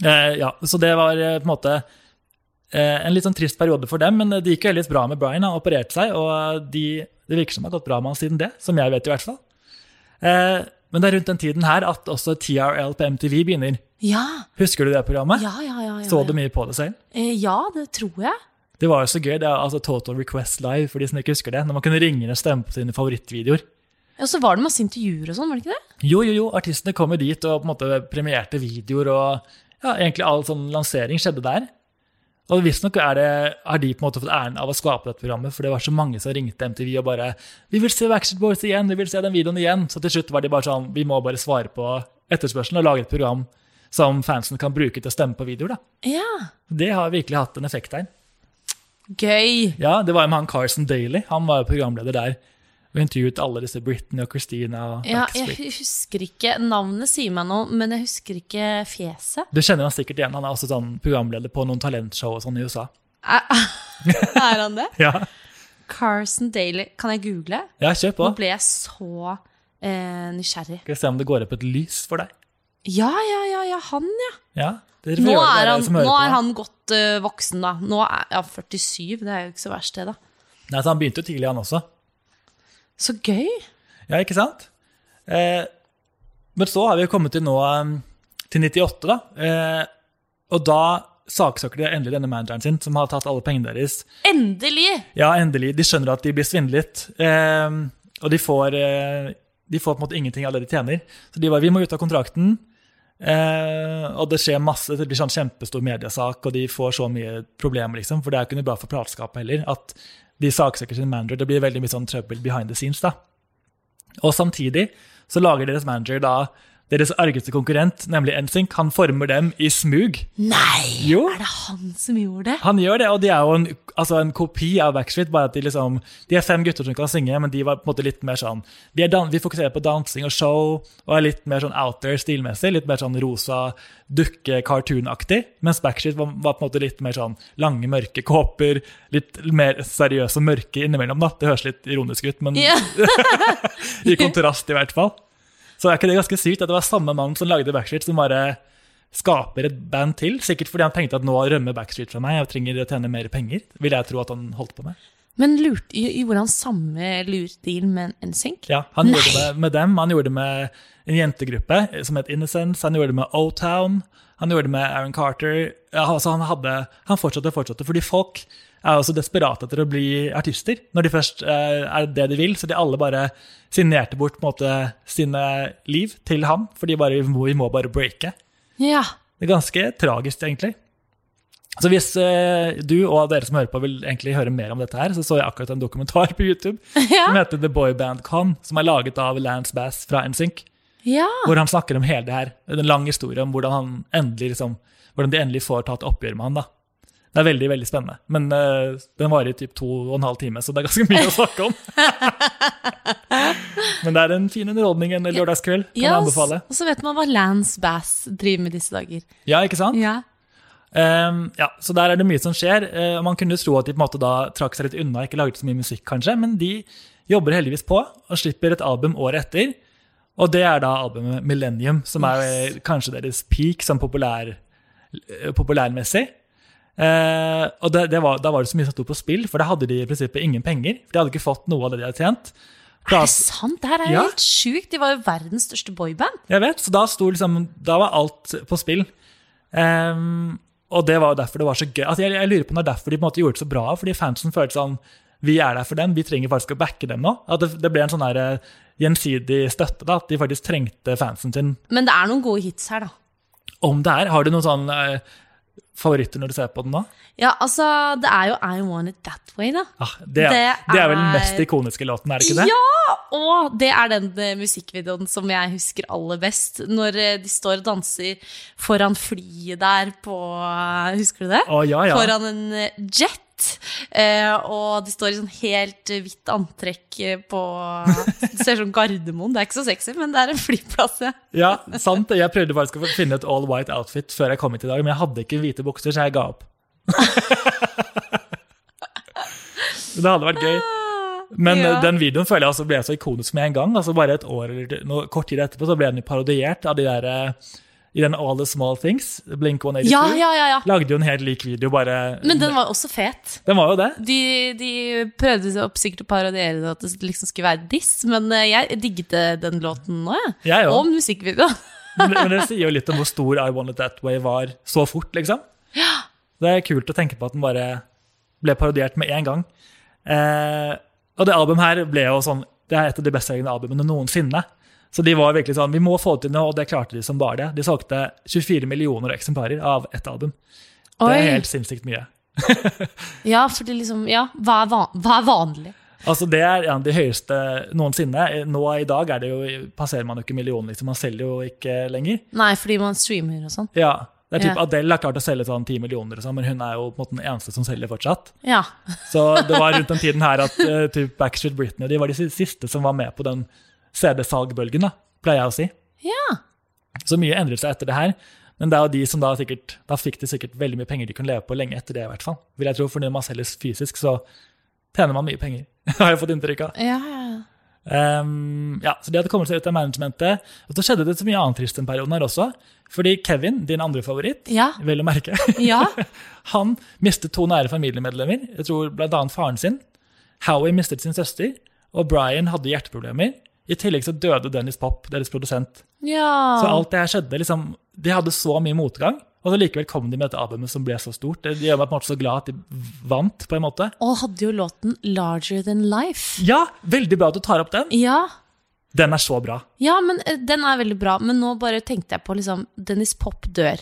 Eh, ja, så det var eh, på en måte en litt sånn trist periode for dem, men det gikk jo heldigvis bra med Brian. Han opererte seg, og de, det virker som det har gått bra med han siden det, som jeg vet i hvert fall. Eh, men det er rundt den tiden her at også TRL på MTV begynner.
Ja.
Husker du det programmet?
Ja, ja, ja. ja,
Så du mye på det selv?
Eh, ja, det tror jeg.
Det var jo så gøy. Det er altså Total Request Live, for de som ikke husker det. Når man kunne ringe og stemme på sine favorittvideoer.
Ja, så var det masse intervjuer og sånn, var det ikke det?
Jo, jo, jo, artistene kom jo dit og på en måte premierte videoer, og ja, egentlig all sånn lansering skjedde der. Og visstnok har de på en måte fått æren av å skape dette programmet, for det var så mange som ringte MTV og bare 'Vi vil se Backstreet Boys igjen, vi vil se den videoen igjen.' Så til slutt var de bare sånn 'Vi må bare svare på etterspørselen og lage et program som fansen kan bruke til å stemme på videoer', da.
Ja.
Det har virkelig hatt en effekt der.
Gøy.
Ja, det var jo med han Carson Daly. Han var jo programleder der. Og intervjuet alle disse Britney og Christina og
Ja, jeg husker ikke Navnet sier meg noe, men jeg husker ikke fjeset.
Du kjenner han sikkert igjen. Han er også sånn programleder på noen talentshow og sånn i USA.
Er, [LAUGHS] er han det? [LAUGHS]
Ja,
Carson Daly. Kan jeg google?
ja kjør på.
Nå ble jeg så eh, nysgjerrig.
Skal vi se om det går opp et lys for deg.
Ja, ja, ja, ja, han, ja.
Ja,
Nå er han, nå er han godt uh, voksen, da. Nå er ja, 47, det er jo ikke så verst, det, da.
Nei, så han begynte jo tidlig, han også.
Så gøy.
Ja, ikke sant? Eh, men så har vi kommet til nå eh, til 98, da. Eh, og da saksøker de endelig denne manageren sin, som har tatt alle pengene deres.
Endelig!
Ja, endelig. De skjønner at de blir svindlet. Eh, og de får, eh, de får på en måte ingenting av det de tjener. Så de var, vi må ut av kontrakten. Eh, og det skjer masse, det blir sånn kjempestor mediesak, og de får så mye problemer, liksom. For det er jo ikke noe bra for plateskapet heller. At de saksøker sin manager. Det blir veldig mye sånn trøbbel behind the scenes, da. Og samtidig så lager deres manager da deres argeste konkurrent, nemlig NSYNC, han former dem i smug.
Nei!
Jo.
Er det han som gjorde det?
Han gjør det, og de er jo en, altså en kopi av Backstreet. bare at De liksom, de er fem gutter som kan synge, men de var på en måte litt mer sånn de er dan Vi fokuserer på dansing og show og er litt mer sånn out there stilmessig. Litt mer sånn rosa dukke-cartoon-aktig. Mens Backstreet var, var på en måte litt mer sånn lange, mørke kåper. Litt mer seriøse og mørke innimellom. da. Det høres litt ironisk ut, men
yeah. [LAUGHS]
i kontrast, i hvert fall. Så er ikke det ganske sykt at det var samme mann som lagde Backstreet, som bare skaper et band til? Sikkert fordi han tenkte at nå rømmer Backstreet fra meg, jeg trenger å tjene mer penger. Vil jeg tro at han holdt på med.
Men lurt, gjorde han samme lurdeal med NSYNC?
Ja, Han gjorde det med, med dem, han gjorde det med en jentegruppe som het Innocence, han gjorde det med O-Town, han gjorde det med Aaron Carter. Ja, altså han, hadde, han fortsatte og fortsatte, fordi folk er også så desperate etter å bli artister når de først eh, er det de vil. Så de alle bare signerte bort på en måte, sine liv til ham, for de bare, vi må, bare breake.
Ja.
Det er ganske tragisk, egentlig. Så hvis eh, du og dere som hører på vil egentlig høre mer om dette her, så så jeg akkurat en dokumentar på YouTube [LAUGHS]
Ja.
som heter The Boy Band Con, som er laget av Lance Bass fra NSYNC,
ja.
hvor han snakker om hele det her. En lang historie om hvordan, han endelig, liksom, hvordan de endelig får tatt oppgjør med han. da. Det er veldig veldig spennende. Men uh, den varer i typ to og en halv time, så det er ganske mye å snakke om. [LAUGHS] Men det er en fin underholdning en lørdagskveld. Kan jeg
Ja,
anbefale.
Og så vet man hva Lance Bass driver med disse dager.
Ja, ikke sant?
Ja.
Um, ja, så der er det mye som skjer. Uh, man kunne tro at de på en måte da trakk seg litt unna, ikke laget så mye musikk kanskje, men de jobber heldigvis på og slipper et album året etter. Og det er da albumet Millennium, som er kanskje deres peak sånn populær, eh, populærmessig. Eh, og det, det var, da var det så mye som opp på spill, for da hadde de i prinsippet ingen penger. For de hadde ikke fått noe av det de hadde tjent.
Er det sant? Det her er
Ja.
helt sjukt. De var jo verdens største boyband.
Jeg vet, så da, liksom, da var alt på spill. Eh, og det var derfor det var så gøy. Altså, jeg, jeg lurer på om det er derfor de på en måte gjorde det så bra, fordi fansen følte sånn vi er der for dem, vi trenger faktisk å backe dem nå. At det, det ble en sånn her eh, gjensidig støtte, da, at de faktisk trengte fansen sin.
Men det er noen gode hits her, da.
Om det er, har du noen sånn eh, favoritter når du ser på den nå?
Ja, altså, det er jo I Want It That Way, da.
Ah, det,
Det
det, er vel den
er-
mest ikoniske låten, er det ikke det?
Ja! Og det er den eh, musikkvideoen som jeg husker aller best. Når eh, de står og danser foran flyet der på eh, Husker du det?
Å, ja, ja.
Foran en jet. Eh, og de står i sånn helt hvitt antrekk eh, på [LAUGHS] Det ser ut som Gardermoen. Det er ikke så sexy, men det er en flyplass. Ja.
Ja, sant. Jeg prøvde faktisk å finne et all white outfit før jeg kom hit i dag, men jeg hadde ikke hvite bukser, så jeg ga opp. [LAUGHS] det hadde vært gøy. Men
Ja.
den videoen føler jeg altså ble så ikonisk med en gang. altså Bare et år eller kort tid etterpå så ble den parodiert av de der eh, i den All the Small Things. Blink 182.
ja, ja, ja, ja.
Lagde jo en helt lik video, bare
Men den var også fet.
Den var jo det.
De, de prøvde seg opp sikkert å parodiere det, at det liksom skulle være diss, men eh, jeg digget eh, den låten nå, jeg.
Jeg
Og musikkvideoen. [LAUGHS]
Men, men det sier jo litt om hvor stor I Want It That Way var så fort, liksom. Ja. Det er kult å tenke på at den bare ble parodiert med en gang. Eh, og det albumet her ble jo sånn Det er et av de bestselgende albumene noensinne. Så de var virkelig sånn Vi må få til noe, og det klarte de som bare det. De solgte 24 millioner eksemplarer av ett album. Det er helt sinnssykt mye. [LAUGHS]
Ja, fordi liksom Ja, hva er, van hva er vanlig?
Altså Det er en av de høyeste noensinne. Nå i dag er det jo, passerer man jo ikke millionen, liksom. Man selger jo ikke lenger.
Nei, fordi man streamer og sånn.
Ja, det er typ
Ja.
Adele har klart å selge sånn 10 millioner, sånn, men hun er jo på en måte den eneste som selger fortsatt.
Ja.
Så det var rundt den [LAUGHS] tiden her at uh, typ Backstreet Britney de var de siste som var med på den CD-salgbølgen, da, pleier jeg å si.
ja.
Så mye endret seg etter det her. Men det er jo de som da sikkert, da fikk de sikkert veldig mye penger de kunne leve på lenge etter det, i hvert fall. Vil jeg tro, for når man selges fysisk, så tjener man mye penger. [LAUGHS] har jeg fått inntrykk av.
Ja, ja, ja.
Så de hadde kommet seg ut av managementet. Og så skjedde det så mye annet trist den perioden her også. Fordi Kevin, din andre favoritt,
Ja.
vel å merke, [LAUGHS]
Ja.
han mistet to nære familiemedlemmer. Jeg tror annet faren sin. Howie mistet sin søster. Og Brian hadde hjerteproblemer. I tillegg så døde Dennis Pop, deres produsent.
ja.
Så alt det her skjedde, liksom, de hadde så mye motgang. Og så likevel kom de med dette albumet som ble så stort. Det gjør meg på en måte så glad at de vant, på en måte.
Og hadde jo låten 'Larger Than Life'.
Ja, veldig bra at du tar opp den.
Ja.
Den er så bra.
ja, men eh, den er veldig bra. Men nå bare tenkte jeg på liksom Dennis Pop dør.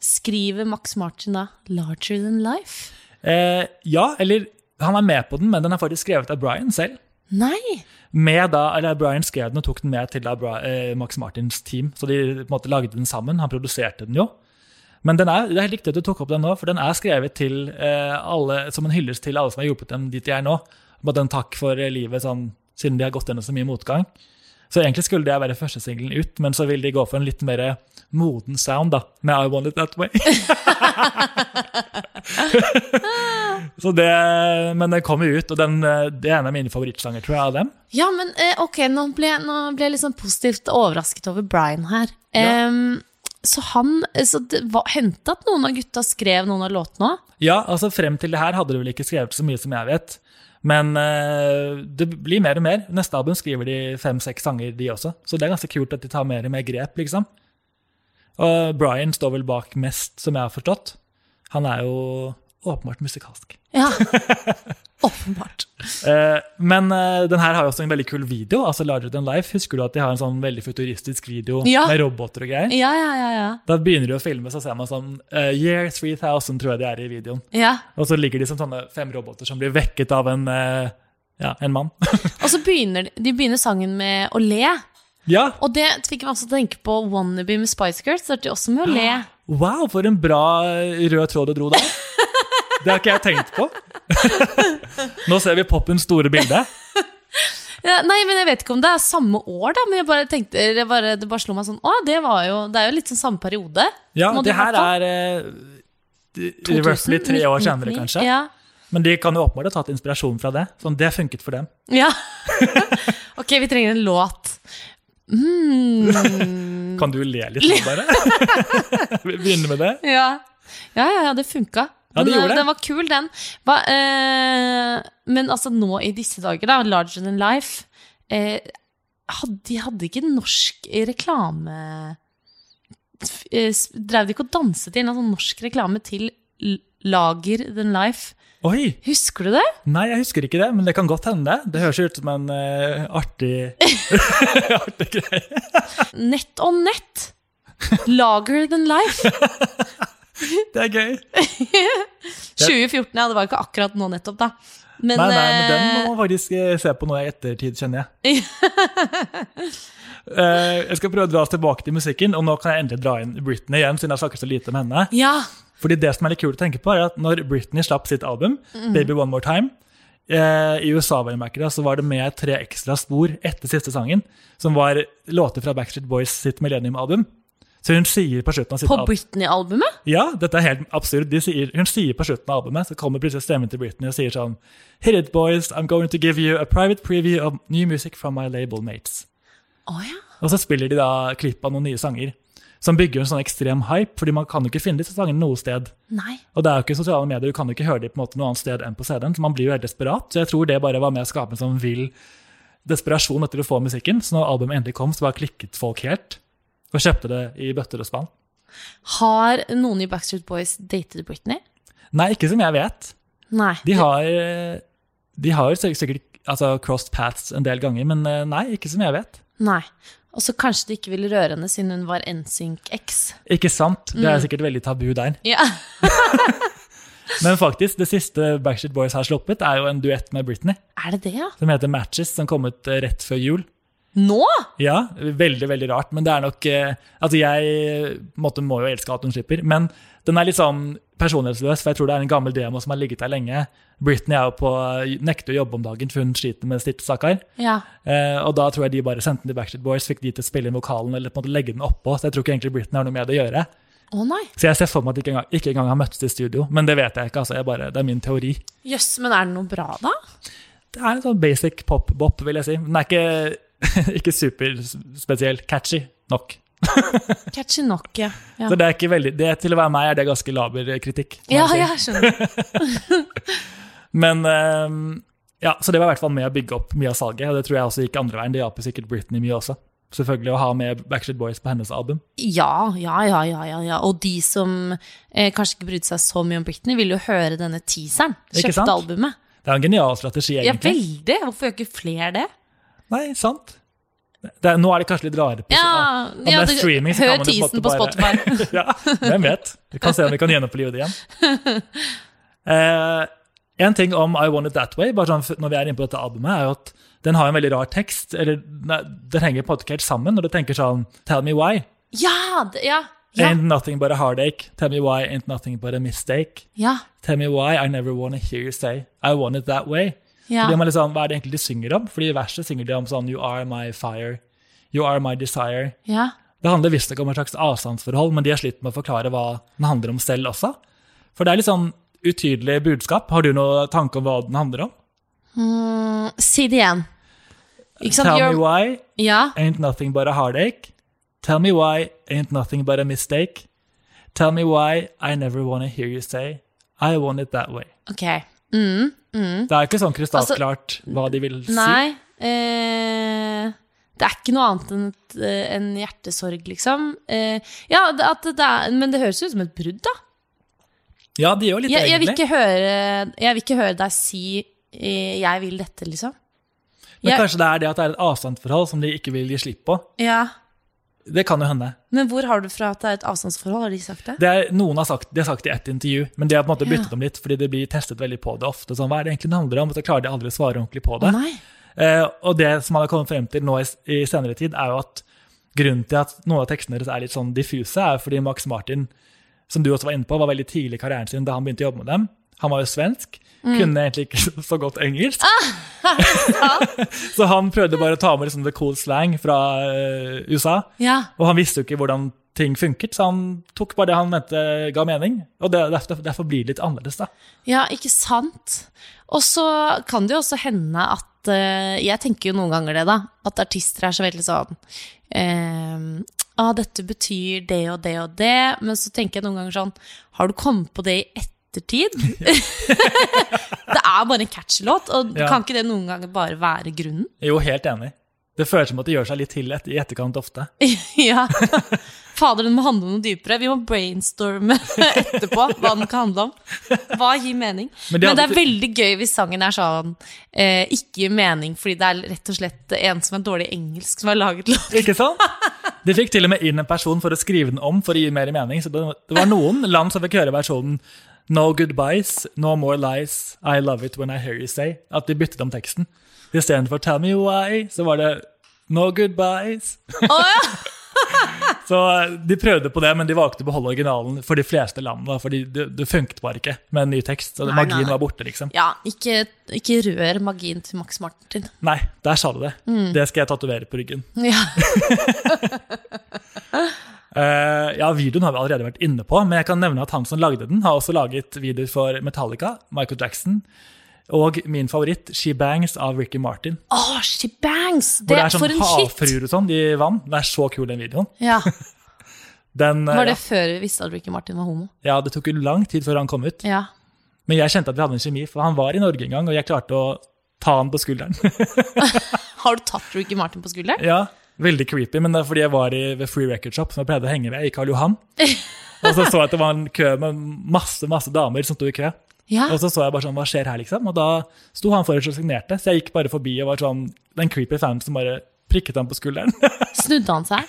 Skriver Max Martin da 'Larger Than Life'?
Eh, ja, eller han er med på den, men den er faktisk skrevet av Brian selv.
Nei!
Med da, eller Brian skrev den og tok den med til da eh, Max Martins team. Så de på en måte lagde den sammen. Han produserte den jo. Men den er, det er helt riktig at du tok opp den nå, for den er skrevet til eh, alle, som en hyllest til alle som har hjulpet dem dit de er nå. Bare en takk for eh, livet, sånn, siden de har gått gjennom så mye motgang. Så egentlig skulle det være første singelen ut, men så vil de gå for en litt mer moden sound da, med I Want It That Way. [LAUGHS] så det, men den kom jo ut, og den, det er en av mine favorittsanger, tror jeg, av dem.
Ja, men eh, ok, nå ble, nå ble jeg litt sånn positivt overrasket over Brian her.
Ja.
Um, så han Så det var, hendte at noen av gutta skrev noen av låtene òg?
Ja, altså frem til det her hadde de vel ikke skrevet så mye som jeg vet. Men uh, det blir mer og mer. Neste album skriver de fem-seks sanger, de også. Så det er ganske kult at de tar mer og mer grep, liksom. Og Brian står vel bak mest, som jeg har forstått. Han er jo åpenbart musikalsk.
Ja. [LAUGHS] Åpenbart.
Eh, men uh, den her har jo også en veldig kul video. altså Larger Than Life. Husker du at de har en sånn veldig futuristisk video
Ja.
med roboter og greier?
Ja, ja, ja. ja.
Da begynner de å filme, så ser man sånn uh, Year 3000, tror jeg de er i videoen.
ja.
Og så ligger de som sånne fem roboter som blir vekket av en, uh, ja, en mann. [LAUGHS]
Og så begynner de, de begynner sangen med å le.
ja,
Og det fikk meg også til å tenke på Wannabe med Spice Girls. Starter de også med å le. [GASPS]
wow, for en bra eh, rød tråd du dro der. [LAUGHS] Det har ikke jeg tenkt på. Nå ser vi popens store bilde.
Ja, nei, men Jeg vet ikke om det er samme år, da, men jeg bare tenkte, det bare, det bare slo meg sånn Å, det var jo Det er jo litt sånn samme periode.
Ja, det her er eh, roughly tre år senere, kanskje.
Ja.
Men de kan jo åpenbart ha tatt inspirasjon fra det. Sånn, Det funket for dem.
ja. [LAUGHS] ok, vi trenger en låt. Mm.
Kan du le litt nå, bare? [LAUGHS] Vi begynner med det.
Ja. ja, ja, ja, det funka.
Ja, gjorde
eh,
det.
Den var kul, den. Hva, eh, men altså, nå i disse dager, da, Larger Than Life eh, hadde, De hadde ikke norsk reklame eh, Drev de ikke og danset inn sånn norsk reklame til Lager than life.
Oi!
Husker du det?
Nei, jeg husker ikke det, men det kan godt hende. Det høres ut som en uh, artig, [LAUGHS] artig greie.
Nett on nett. Lager than life. [LAUGHS] [LAUGHS]
Det er gøy. [LAUGHS]
2014, ja. Det var ikke akkurat nå nettopp, da. Men,
nei, nei, men den
eh,
må man faktisk eh, se på nå i ettertid, kjenner jeg. Eh, jeg skal prøve å dra oss tilbake til musikken, og nå kan jeg endelig dra inn Britney igjen, siden jeg snakker så lite om henne.
Ja.
Fordi det som er litt kult å tenke på, er at når Britney slapp sitt album, Baby One More Time, eh, i USA var, så var det med tre ekstra spor etter siste sangen, som var låter fra Backstreet Boys sitt Millennium-album. Så hun sier på slutten av sitt
På Britney-albumet?
Ja, dette er helt absurd. Sier, hun sier på slutten av albumet, så kommer plutselig stemmen til Britney og sier sånn Hit it, boys. I'm going to give you a private preview of new music from my label mates.
Oh, ja.
Og så spiller de da klipp av noen nye sanger. Som bygger en sånn ekstrem hype, fordi man kan jo ikke finne disse sangene noe sted.
Nei.
Og det er jo ikke sosiale medier, du kan jo ikke høre dem på en måte noe annet sted enn på CD-en. Så man blir jo helt desperat. Så jeg tror det bare var med å skape en sånn vill desperasjon etter å få musikken. Så når albumet endelig kom, så bare klikket folk helt. Og kjøpte det i bøtter og spann.
Har noen i Backstreet Boys datet Britney?
Nei, ikke som jeg vet.
Nei.
De har, de har sikkert altså, crossed paths en del ganger, men eh, nei, ikke som jeg vet.
Nei. Og så kanskje de ikke ville røre henne siden hun var NSYNC-X.
Ikke sant? Det er sikkert veldig tabu der.
Ja. [LAUGHS]
Men faktisk, det siste Backstreet Boys har sluppet, er jo en duett med Britney.
Er det det, ja?
Som heter Matches, som kom ut eh, rett før jul.
Nå?
Ja, veldig, veldig rart, men det er nok eh, Altså, jeg måtte, må jo elske at hun slipper, men den er litt sånn personlighetsløs, for jeg tror det er en gammel demo som har ligget der lenge. Britney er jo på, nekter å jobbe om dagen, for hun sliter med stridssaker.
Ja.
Eh, og da tror jeg de bare sendte den til Backstreet Boys, fikk de til å spille inn vokalen eller på en måte legge den oppå. Så jeg tror ikke egentlig Britney har noe med det å gjøre.
Å nei.
Så jeg ser for meg at de ikke engang, ikke engang har møttes i studio, men det vet jeg ikke. altså, jeg bare, Det er min teori.
Jøss, men er det noe bra, da?
Det er en sånn basic pop-bop, vil jeg si. Den er ikke, [LAUGHS] ikke superspesiell. Catchy nok. [LAUGHS]
Catchy nok, ja. Ja,
Så det er ikke veldig, det, Til å være meg er det ganske laber kritikk.
ja,
jeg
skjønner. [LAUGHS]
Men ehm, ja, Så det var i hvert fall med å bygge opp mye av salget, og det tror jeg også gikk andre veien. Det hjalp sikkert Britney mye også. Selvfølgelig å ha med Backstreet Boys på hennes album.
Ja, ja, ja, ja, ja, ja. Og de som eh, kanskje ikke brydde seg så mye om Britney, ville jo høre denne teaseren. Kjøpte albumet.
Det er en genial strategi, egentlig.
Ja, veldig. Hvorfor gjør ikke flere det?
Nei, sant. Er, nå er det kanskje litt rare på-
Ja,
om det er streaming, så kan man jo på
på
bare-
Spotify. [LAUGHS]
ja, hvem vet? Vi kan se om vi kan gjenopplive det igjen. [LAUGHS] Eh, en ting om I Want It That Way, bare sånn når vi er inne på dette albumet, er jo at den har en veldig rar tekst. eller Den henger på en måte helt sammen når du tenker sånn Tell me why.
Ja, det, ja, ja,
Ain't nothing but a heartache. Tell me why ain't nothing but a mistake.
ja,
Tell me why I never wanna hear you say I want it that way.
Ja.
Fordi man liksom, Hva er det egentlig de synger om? Fordi I verset synger de om sånn You are my fire. You are my desire.
ja.
Det handler visstnok om et slags avstandsforhold, men de har slitt med å forklare hva den handler om selv også. For det er litt sånn utydelig budskap. Har du noen tanke om hva den handler om?
Mm, si det igjen. Ikke?
Tell me why
Ja,
ain't nothing but a heartache. Tell me why ain't nothing but a mistake. Tell me why I never wanna hear you say I want it that way.
ok. Mm,
Det er ikke sånn krystallklart hva de vil si.
nei. Eh, det er ikke noe annet enn eh, en hjertesorg, liksom. Eh, ja, det, at det er, men det høres ut som et brudd, da.
Ja, det gjør litt
Jeg, jeg, vil
egentlig.
ikke høre, jeg vil ikke høre deg si eh, 'jeg vil dette', liksom.
Men
Jeg-
kanskje det er det at det er et avstandsforhold som de ikke vil gi slipp på.
Ja.
Det kan jo hende.
Men hvor har du fra at det er et avstandsforhold? Har de sagt det?
Det er, noen har sagt, de har sagt det i ett intervju, men de har på en måte
Ja.
byttet om litt, fordi det blir testet veldig på det ofte. Sånn, hva er det egentlig det handler om? Og så klarer de aldri å svare ordentlig på det.
nei.
Eh, og det som man har kommet frem til nå i, i senere tid, er jo at grunnen til at noen av tekstene deres er litt sånn diffuse, er fordi Max Martin, som du også var inne på, var veldig tidlig i karrieren sin da han begynte å jobbe med dem. Han var jo svensk, kunne egentlig ikke [LAUGHS] så godt engelsk. [LAUGHS] [LAUGHS] så han prøvde bare å ta med liksom the cool slang fra eh, USA.
Ja.
Og han visste jo ikke hvordan ting funket, så han tok bare det han mente ga mening. Og det, derfor, derfor blir det litt annerledes, da.
Ja, ikke sant? Og så kan det jo også hende at eh, Jeg tenker jo noen ganger det, da. At artister er så veldig sånn eh, ah, dette betyr det og det og det. Men så tenker jeg noen ganger sånn Har du kommet på det i ettertid? [LAUGHS] det er bare en catchy låt, og
Ja.
kan ikke det noen ganger bare være grunnen?
Jo, helt enig. Det føles som at det gjør seg litt til i etterkant ofte. [LAUGHS]
ja. Fader, den må handle om noe dypere. Vi må brainstorme [LAUGHS] etterpå hva den kan handle om. Hva gir mening?
Men
Men
det
det, er veldig gøy hvis sangen er sånn eh, ikke gir mening, fordi det er rett og slett en som er dårlig i engelsk, som har laget låten.
Ikke sant? De fikk til og med inn en person for å skrive den om for å gi mer mening. Så det, det var noen land som fikk høre versjonen No goodbyes, no more lies, I love it when I hear you say. At de byttet om teksten. Istedenfor Tell me why, så var det No goodbyes.
Oh, ja. [LAUGHS]
Så eh, de prøvde på det, men de valgte å beholde originalen for de fleste landene. For det, det funket bare ikke med en ny tekst. Så
Nei,
magien
nei.
var borte, liksom.
ja, ikke, ikke rør magien til Max Martin.
Nei, der sa du det.
Mm.
Det skal jeg tatovere på ryggen.
Ja. [LAUGHS] [LAUGHS]
Eh, ja, videoen har vi allerede vært inne på, men jeg kan nevne at han som lagde den, har også laget videoer for Metallica, Michael Jackson, og min favoritt, She Bangs av Ricky Martin.
Oh, she bangs! Det
det
er
sånn
for en
havfruer og sånn i vann. Det er så kul, den videoen.
Ja. [LAUGHS]
Den, eh,
Var det før vi visste at Ricky Martin var homo?
ja, det tok jo lang tid før han kom ut.
Ja.
Men jeg kjente at vi hadde en kjemi, for han var i Norge en gang, og jeg klarte å ta han på skulderen. [LAUGHS] [LAUGHS]
Har du tatt Ricky Martin på skulderen?
ja, Veldig creepy, men det er fordi jeg var i, ved Free Record Shop, som jeg pleide å henge ved, i Karl Johan. Og så så jeg at det var en kø med masse masse damer som sto i kø.
Ja.
Og så så jeg bare sånn, hva skjer her, liksom? Og da sto han foran og signerte, så jeg gikk bare forbi og var sånn, den creepy fanen som bare prikket ham på skulderen. [LAUGHS]
Snudde han seg?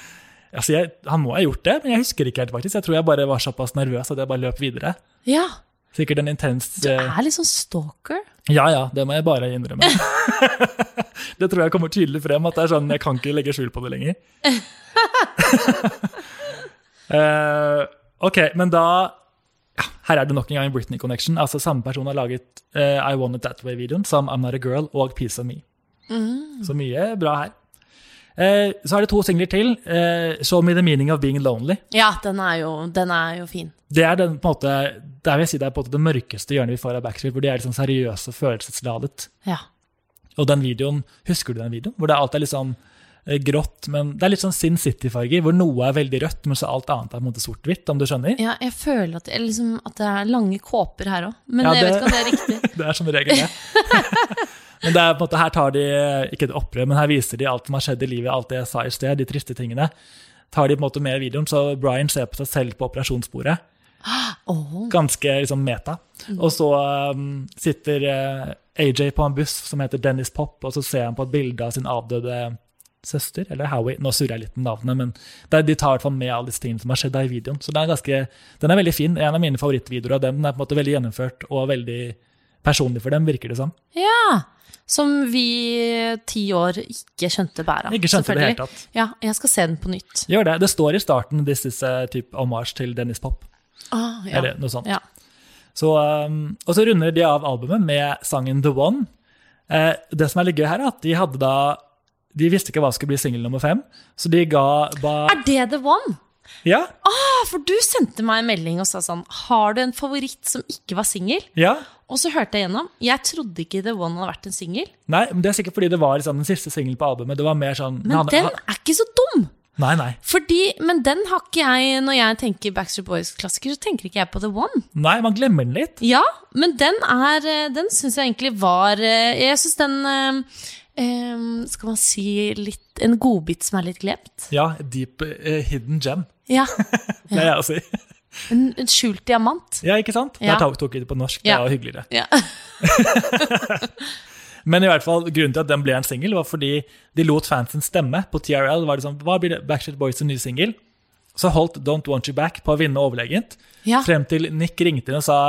altså, jeg, Han må ha gjort det, men jeg husker ikke helt, faktisk. Jeg tror jeg bare var såpass nervøs at jeg bare løp videre.
Ja.
Sikkert en intens
Du
eh,
er litt sånn stalker.
Ja, ja, det må jeg bare innrømme. [LAUGHS] det tror jeg kommer tydelig frem, at det er sånn, jeg kan ikke legge skjul på det lenger. uh, [LAUGHS] ok, men da ja, Her er det nok en gang en Britney Connection. Altså Samme person har laget uh, I Want It That Way-videoen, som I'm Not A Girl og Piece of Me. Så mye bra her. Eh, så er det to singler til. Eh, Show Me The Meaning of Being Lonely.
Ja, den er jo, den er jo fin.
Det er den, på en måte, der vil jeg si det er på en måte det mørkeste hjørnet vi får av Backstreet, hvor de er sånn seriøse og følelsesladet.
Ja.
Og den videoen, husker du den videoen? Hvor det alt er litt sånn eh, grått, men det er litt sånn Sin City-farger, hvor noe er veldig rødt, men så alt annet er på en måte sort-hvitt, om du skjønner?
ja, jeg føler at, det- liksom, at det er lange kåper her òg, men
Ja,
jeg vet
det-
ikke om det er riktig. [LAUGHS]
Det er som regel det. [LAUGHS] men det er på en måte, her tar de, ikke et opprør, men her viser de alt som har skjedd i livet, alt det jeg sa i sted, de triste tingene. Tar de på en måte med i videoen, så Brian ser på seg selv på operasjonsbordet. Ganske liksom meta. Og så um, sitter eh, AJ på en buss som heter Dennis Pop, og så ser han på et bilde av sin avdøde søster, eller Howie. Nå surrer jeg litt med navnet, men det, de tar i hvert fall med alle disse tingene som har skjedd der i videoen. Så den er, ganske, den er veldig fin. En av mine favorittvideoer av dem. Den er på en måte veldig gjennomført og veldig personlig for dem, virker det som.
ja! Som vi ti år ikke skjønte bæret av.
Ikke skjønte det
selvfølgelig.
tatt.
Ja, jeg skal se den på nytt.
Gjør det. Det står i starten 'This is a type homage til Dennis Pop'.
Ah, ja.
Eller noe sånt.
Ja.
Så, um, og så runder de av albumet med sangen The One. Eh, det som er litt gøy her, er at de hadde da De visste ikke hva som skulle bli singel nummer fem, så de ga ba,
Er det The One?
Ja,
Ah, for du sendte meg en melding og sa sånn Har du en favoritt som ikke var singel?
ja.
Og så hørte jeg gjennom. Jeg trodde ikke The One hadde vært en singel.
Nei, men det er sikkert fordi det var sånn, den siste singelen på albumet. Det var mer sånn
Men
han-
den er ikke så dum!
Nei, nei.
Fordi, men den har ikke jeg Når jeg tenker Backstreet Boys-klassiker, så tenker ikke jeg på The One.
Nei, man glemmer den litt.
Ja, men den er eh, Den syns jeg egentlig var eh, Jeg syns den eh, Skal man si litt En godbit som er litt glemt.
Ja, Deep uh, Hidden Gem.
Ja. [LAUGHS]
Det er jeg å si.
En, en skjult diamant.
Ja, ikke sant?
Ja.
Der tok, vi det på norsk. Det var hyggeligere.
Ja. [LAUGHS]
Men i hvert fall, grunnen til at den ble en singel, var fordi de lot fansen stemme. På TRL var det sånn, hva blir det Backstreet Boys' nye singel? Så holdt Don't Want You Back på å vinne overlegent.
Ja.
Frem til Nick ringte inn og sa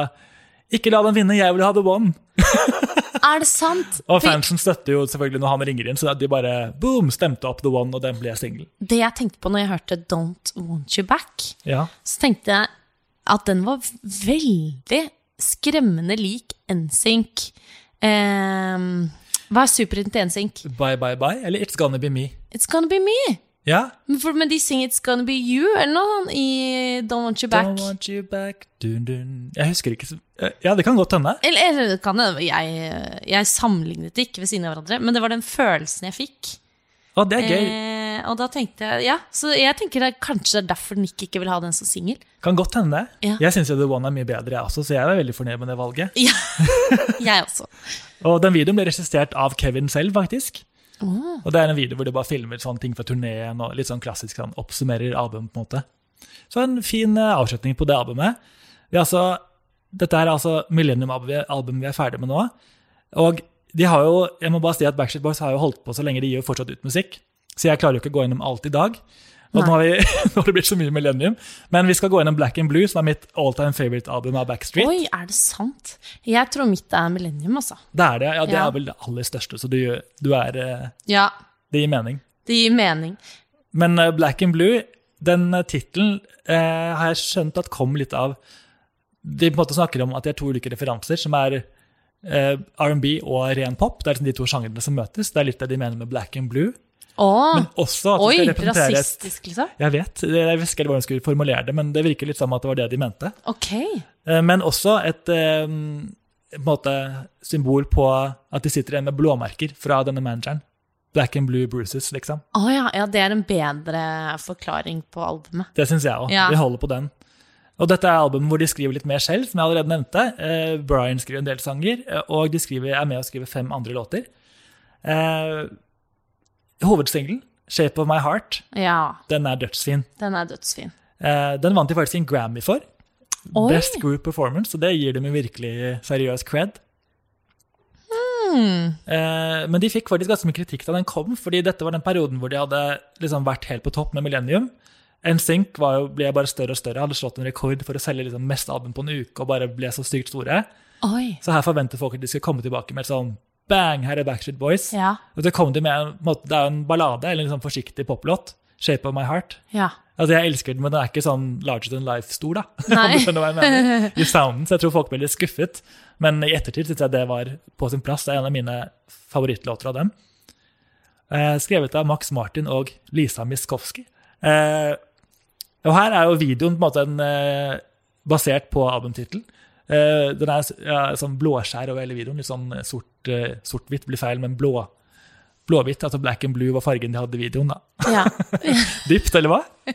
ikke la den vinne, jeg vil ha the one. [LAUGHS]
Er det sant?
Og fansen støtter jo selvfølgelig når han ringer inn, så de bare boom, stemte opp the one, og den ble singel.
Det jeg tenkte på når jeg hørte Don't Want You Back,
Ja.
så tenkte jeg at den var veldig skremmende lik NSYNC. Um, hva er superhiten til NSYNC?
Bye, bye, bye, eller It's Gonna Be Me.
It's Gonna Be Me.
Ja.
For, men de synger It's Gonna Be You eller noe sånt i Don't Want You Back.
Don't want you back, dun, dun. Jeg husker ikke eh, Ja, det kan godt hende.
Eller, eller det kan det, jeg, jeg sammenlignet det ikke ved siden av hverandre, men det var den følelsen jeg fikk.
Å, det er gøy.
Eh, og da tenkte jeg Ja, så jeg tenker det er kanskje det er derfor Nick ikke vil ha den som singel.
Kan godt hende.
Ja.
Jeg syns jo The One er mye bedre, jeg også, så jeg er veldig fornøyd med det valget.
Ja, [LAUGHS] jeg også.
Og den videoen ble regissert av Kevin selv, faktisk.
Åh.
Og det er en video hvor de bare filmer sånne ting fra turneen og litt sånn klassisk sånn, oppsummerer album. på en måte. Så en fin eh, avslutning på det albumet. Altså, dette er altså Millennium-albumet vi er ferdig med nå. Og de har jo, jeg må bare si at Backstreet Boys har jo holdt på så lenge, de gir jo fortsatt ut musikk. Så jeg klarer jo ikke å gå gjennom alt i dag. Nå har, vi, [LAUGHS] nå har det blitt så mye Millennium. Men vi skal gå gjennom Black and Blue, som er mitt all time favorite-album av Backstreet.
Oi, er det sant? Jeg tror mitt er Millennium, altså.
Det er det. Ja, det
Ja.
er vel det aller største, så du, du er, eh,
Ja,
det gir mening.
det gir mening.
Men eh, Black and Blue, den uh, tittelen eh, har jeg skjønt at kom litt av De på en måte snakker om at de er to ulike referanser, som er eh, R&B og ren pop. Det er liksom de to sjangrene som møtes. Det er litt det de mener med Black and Blue.
Åh,
Men også at det
oi,
skal representere
rasistisk, liksom.
Jeg vet, jeg husker hvordan jeg skulle formulere det, men det virker litt som at det var det de mente.
Ok.
Eh, Men også et eh, måte, symbol på at de sitter igjen med blåmerker fra denne manageren. Black and blue bruises, liksom.
Å ja, ja, det er en bedre forklaring på albumet.
Det syns jeg òg.
Ja.
Vi holder på den. Og dette er albumet hvor de skriver litt mer selv, som jeg allerede nevnte. Eh, Brian skriver en del sanger, eh, og de skriver, er med å skrive fem andre låter. Eh, hovedsingelen, 'Shape of My Heart',
Ja,
den er dødsfin.
den er dødsfin.
Eh, den vant de faktisk en Grammy for.
Oi.
Best Group Performance, og det gir dem en virkelig seriøs cred.
Mm.
Eh, men de fikk faktisk ganske mye kritikk da den kom, fordi dette var den perioden hvor de hadde liksom vært helt på topp med Millennium. NSYNC var jo, ble bare større og større, hadde slått en rekord for å selge liksom mest album på en uke og bare ble så sykt store.
Oi.
Så her forventer folk at de skal komme tilbake med et sånn bang, her er Backstreet Boys.
Ja.
Og så kom de med en, måte, Det er en ballade, eller en sånn forsiktig poplåt. 'Shape of My Heart'.
Ja.
Altså, Jeg elsker den, men den er ikke sånn larger than life-stor, da. [LAUGHS]
Nei.
Du skjønner hva jeg mener. [LAUGHS] I sounden, så jeg tror folk ble litt skuffet. Men i ettertid syns jeg det var på sin plass. Det er en av mine favorittlåter av dem. Eh, skrevet av Max Martin og Lisa Miskovsky. Eh, og her er jo videoen på en måte en, eh, basert på albumtittelen. Eh, den er ja, sånn blåskjær over hele videoen. Litt sånn sort-hvitt sort-hvitt blir feil, men blå. Blåhvitt, altså black and blue var fargen de hadde i videoen. da.
ja. [LAUGHS]
Dypt, eller hva? [LAUGHS]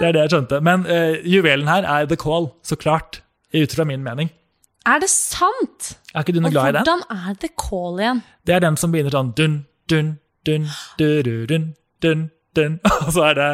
det er det jeg skjønte. Men uh, juvelen her er The Call, så klart. Ut fra min mening.
Er det sant?
Er ikke du noe glad i den?
hvordan er The Call igjen?
Det er den som begynner sånn dun, dun, dun, dun, dun, dun, [LAUGHS] dun. Og så er det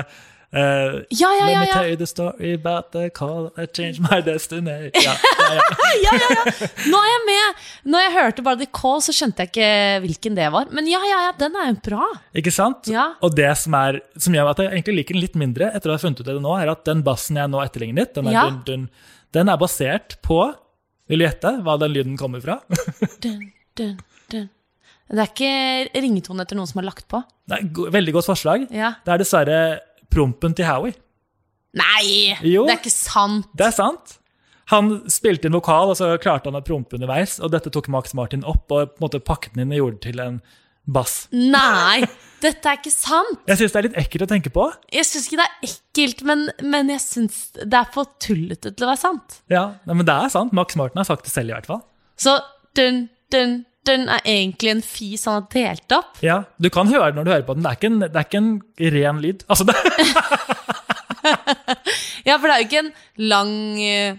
eh,
Ja, ja,
Let
ja.
me tell you the story about the call that changed my destiny. Ja, ja, ja. [LAUGHS]
ja, ja, ja. Nå er jeg med! Når jeg hørte bare The Call, så skjønte jeg ikke hvilken det var. Men ja, ja, ja, den er jo bra.
Ikke sant?
Ja.
Og det som, er, som gjør at jeg egentlig liker den litt mindre, etter å ha funnet ut det nå, er at den bassen jeg nå etterlignet, den, er
Ja.
dun, dun, den er basert på Vil du gjette hva den lyden kommer fra? [LAUGHS]
Dun, dun, dun. Det er ikke ringetone etter noen som har lagt på?
Nei, go veldig godt forslag.
Ja.
Det er dessverre prompen til Howie.
Nei!
Jo.
Det er ikke sant!
Det er sant. Han spilte inn vokal, og så klarte han å prompe underveis. Og dette tok Max Martin opp og på en måte pakket den inn og gjorde det til en bass.
Nei! Dette er ikke sant!
Jeg syns det er litt ekkelt å tenke på.
Jeg syns ikke det er ekkelt, men, men jeg syns det er for tullete til å være sant.
Ja, Men det er sant. Max Martin har sagt det selv, i hvert fall.
Så dun, dun, dun er egentlig en fis han har delt opp.
Ja, Du kan høre den når du hører på den. Det er ikke en, det er ikke en ren lyd. Altså, det, [LAUGHS]
Ja, for det er jo ikke en lang eh,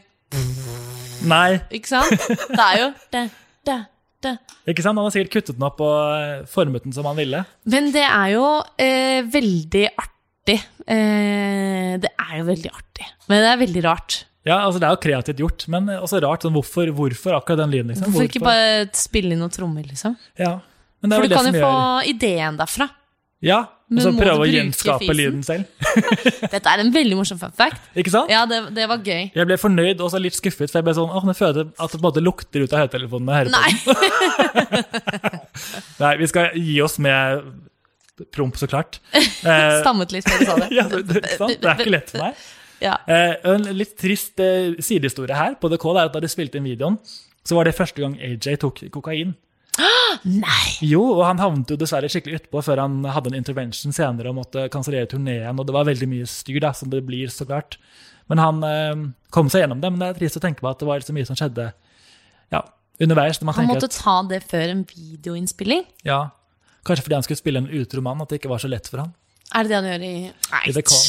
nei,
Ikke sant? Det er jo det, det, det.
ikke sant? Han har sikkert kuttet den opp og eh, formet den som han ville.
Men det er jo eh, veldig artig. Eh, det er jo veldig artig. Men det er veldig rart.
Ja, altså Det er jo kreativt gjort, men også rart. Sånn, hvorfor, hvorfor akkurat den lyden? liksom?
Hvorfor ikke bare spille inn noen trommer, liksom?
Ja, men det er
For du kan jo få ideen derfra.
Ja, og så prøve å gjenskape
fisen?
lyden selv. [LAUGHS]
Dette er en veldig morsom fun fact.
Ikke sant?
Ja, det, det var gøy.
Jeg ble fornøyd og så litt skuffet, for jeg ble sånn, åh, nå føler jeg at det måte lukter ut av høyttelefonen
Nei. [LAUGHS]
Nei, vi skal gi oss med promp, så klart. [LAUGHS] Eh,
stammet litt før du sa det.
ja, det, det, sant? det er ikke lett for meg.
Ja.
Eh, en litt trist eh, sidehistorie her på The Call er at da de spilte inn videoen, så var det første gang AJ tok kokain. [GASPS]
Nei!
Jo, og han havnet jo dessverre skikkelig utpå før han hadde en intervention senere og måtte kansellere turneen, og det var veldig mye styr, da, som det blir, så klart. Men han eh, kom seg gjennom det, men det er trist å tenke på at det var så mye som skjedde ja, underveis. Man
Han måtte
at,
ta det før en videoinnspilling.
ja, Kanskje fordi han skulle spille en utro mann, at det ikke var så lett for han.
Er det det han gjør i
I The Call.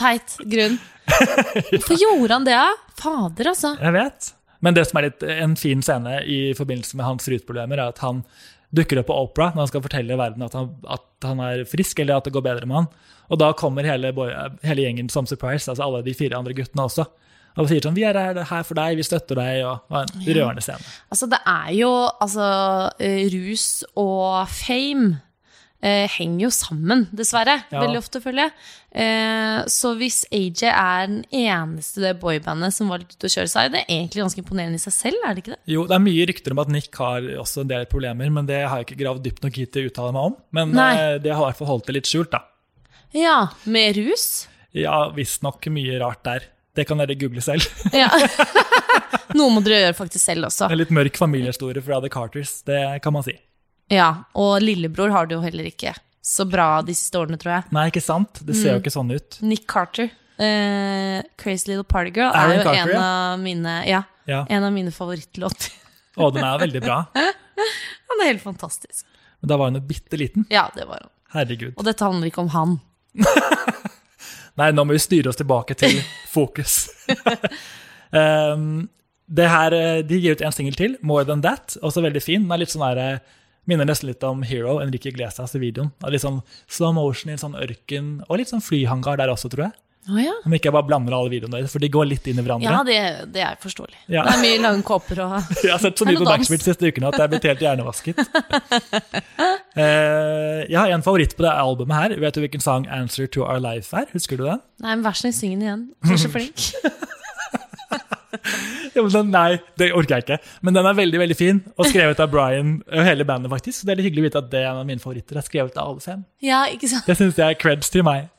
Teit grunn. Hvorfor gjorde han det? Fader, altså.
Jeg vet. Men det som er litt, en fin scene i forbindelse med hans rusproblemer, er at han dukker opp på Opera når han skal fortelle verden at han, at han er frisk, eller at det går bedre med han. Og da kommer hele, hele gjengen som surprise, altså alle de fire andre guttene også. Og sier sånn 'Vi er her, for deg, vi støtter deg', og, en rørende scene.
Altså, det er jo Altså, eh, rus og fame eh, henger jo sammen, dessverre.
Ja.
Veldig ofte, føler jeg. Eh, så hvis AJ er den eneste det boybandet som var ute å kjøre, så er det egentlig ganske imponerende i seg selv, er det ikke det?
Jo, det er mye rykter om at Nick har også en del problemer, men det har jeg ikke gravd dypt nok hit til å uttale meg om. Men eh, det har i hvert fall holdt det litt skjult, da.
Ja, med rus.
Ja, visstnok mye rart der. Det kan dere google selv. [LAUGHS]
Ja. [LAUGHS] Noe må dere gjøre faktisk selv også.
En litt mørk familiehistorie fra The Carters, det kan man si.
Ja, Og lillebror har du jo heller ikke så bra de siste årene, tror jeg.
Nei, ikke sant? Det ser jo ikke sånn ut.
Nick Carter. uh, Crazy Little Party Girl
Aaron
er jo
Carter,
en,
ja.
av mine, ja,
Ja.
en av mine favorittlåter.
Og den er veldig bra. [LAUGHS]
Han er helt fantastisk.
Men da var hun jo bitte liten.
Ja, det var han.
Herregud.
Og dette handler ikke om han. [LAUGHS]
Nei, nå må vi styre oss tilbake til [LAUGHS] fokus. um, det her, eh, De gir ut en singel til, More Than That, også veldig fin. Den er litt sånn her, eh, minner nesten litt om Hero, Enrique Iglesias i videoen. Og litt sånn slow motion i en sånn ørken, og litt sånn flyhangar der også, tror jeg.
Å ja.
Om ikke jeg bare blander alle videoene deres, for de går litt inn i hverandre.
Ja, det, det er forståelig.
Ja.
Det er mye lange kåper og [LAUGHS]
Jeg har sett så mye på. Backstreet siste ukene at jeg er blitt helt hjernevasket. uh, [LAUGHS] jeg har en favoritt på det albumet her. Vet du hvilken sang 'Answer to Our Life' er? Husker du den?
Nei, men vær så snill, syng den igjen. Du er så [LAUGHS] flink. [LAUGHS]
Ja, men den, nei, det orker jeg ikke. Men den er veldig veldig fin, og skrevet av Brian og hele bandet. faktisk. Så Det er litt hyggelig å vite at det er en av mine favoritter. er skrevet av alle fem.
Ja, ikke sant?
Det syns jeg er creds til meg. [LAUGHS]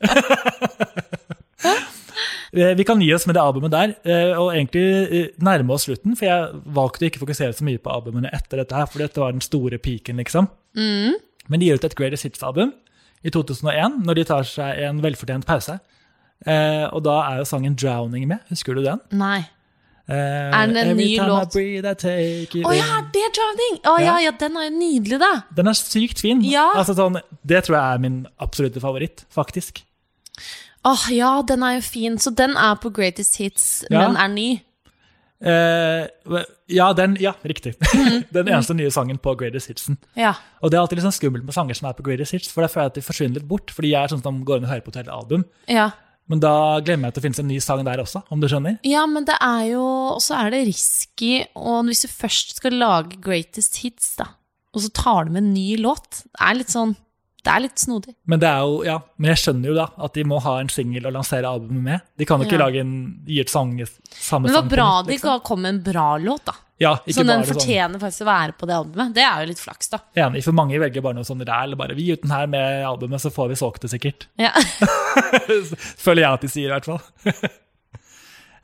Eh, Vi kan gi oss med det albumet der, eh, og egentlig eh, nærme oss slutten. For jeg valgte å ikke fokusere så mye på albumene etter dette her, for dette var den store peaken, liksom. Men de gir ut et Greatest Hits-album i 2001, når de tar seg en velfortjent pause. Og da er jo sangen 'Drowning' med. Husker du den?
Nei. Er det en ny låt? Å ja,
in.
det er Drowning! Å ja,
Ja.
ja, den er jo nydelig, da.
Den er sykt fin.
Ja.
Altså, sånn, det tror jeg er min absolutte favoritt, faktisk.
Åh, ja, den er jo fin. Så den er på Greatest Hits,
Ja.
men er ny.
Uh, ja, den, ja, riktig.
Mm. [LAUGHS]
den eneste nye sangen på Greatest Hitsen.
Ja.
Og det er alltid litt sånn skummelt med sanger som er på Greatest Hits, for da føler jeg at de forsvinner litt bort. Fordi jeg er sånn som går inn og hører på et helt album.
ja.
Men da glemmer jeg at det finnes en ny sang der også, om du skjønner.
Ja, men det er jo Og så er det risky, og hvis du først skal lage Greatest Hits, da, og så tar du med en ny låt Det er litt sånn Det er litt snodig.
Men, det jo, ja, men jeg skjønner jo da at de må ha en singel å lansere albumet med. De kan jo ikke
Ja.
lage en, gi et sang, samme
Men det var bra de
liksom.
kom med en bra låt, da.
Ja,
Så den
fortjener sånn.
fortjener faktisk å være på det albumet. Det er jo litt flaks, da.
Enig, for mange velger bare noe sånn ræl. Bare vi uten her med albumet, så får vi solgt det sikkert.
Ja. [LAUGHS]
Føler jeg at de sier, i hvert fall.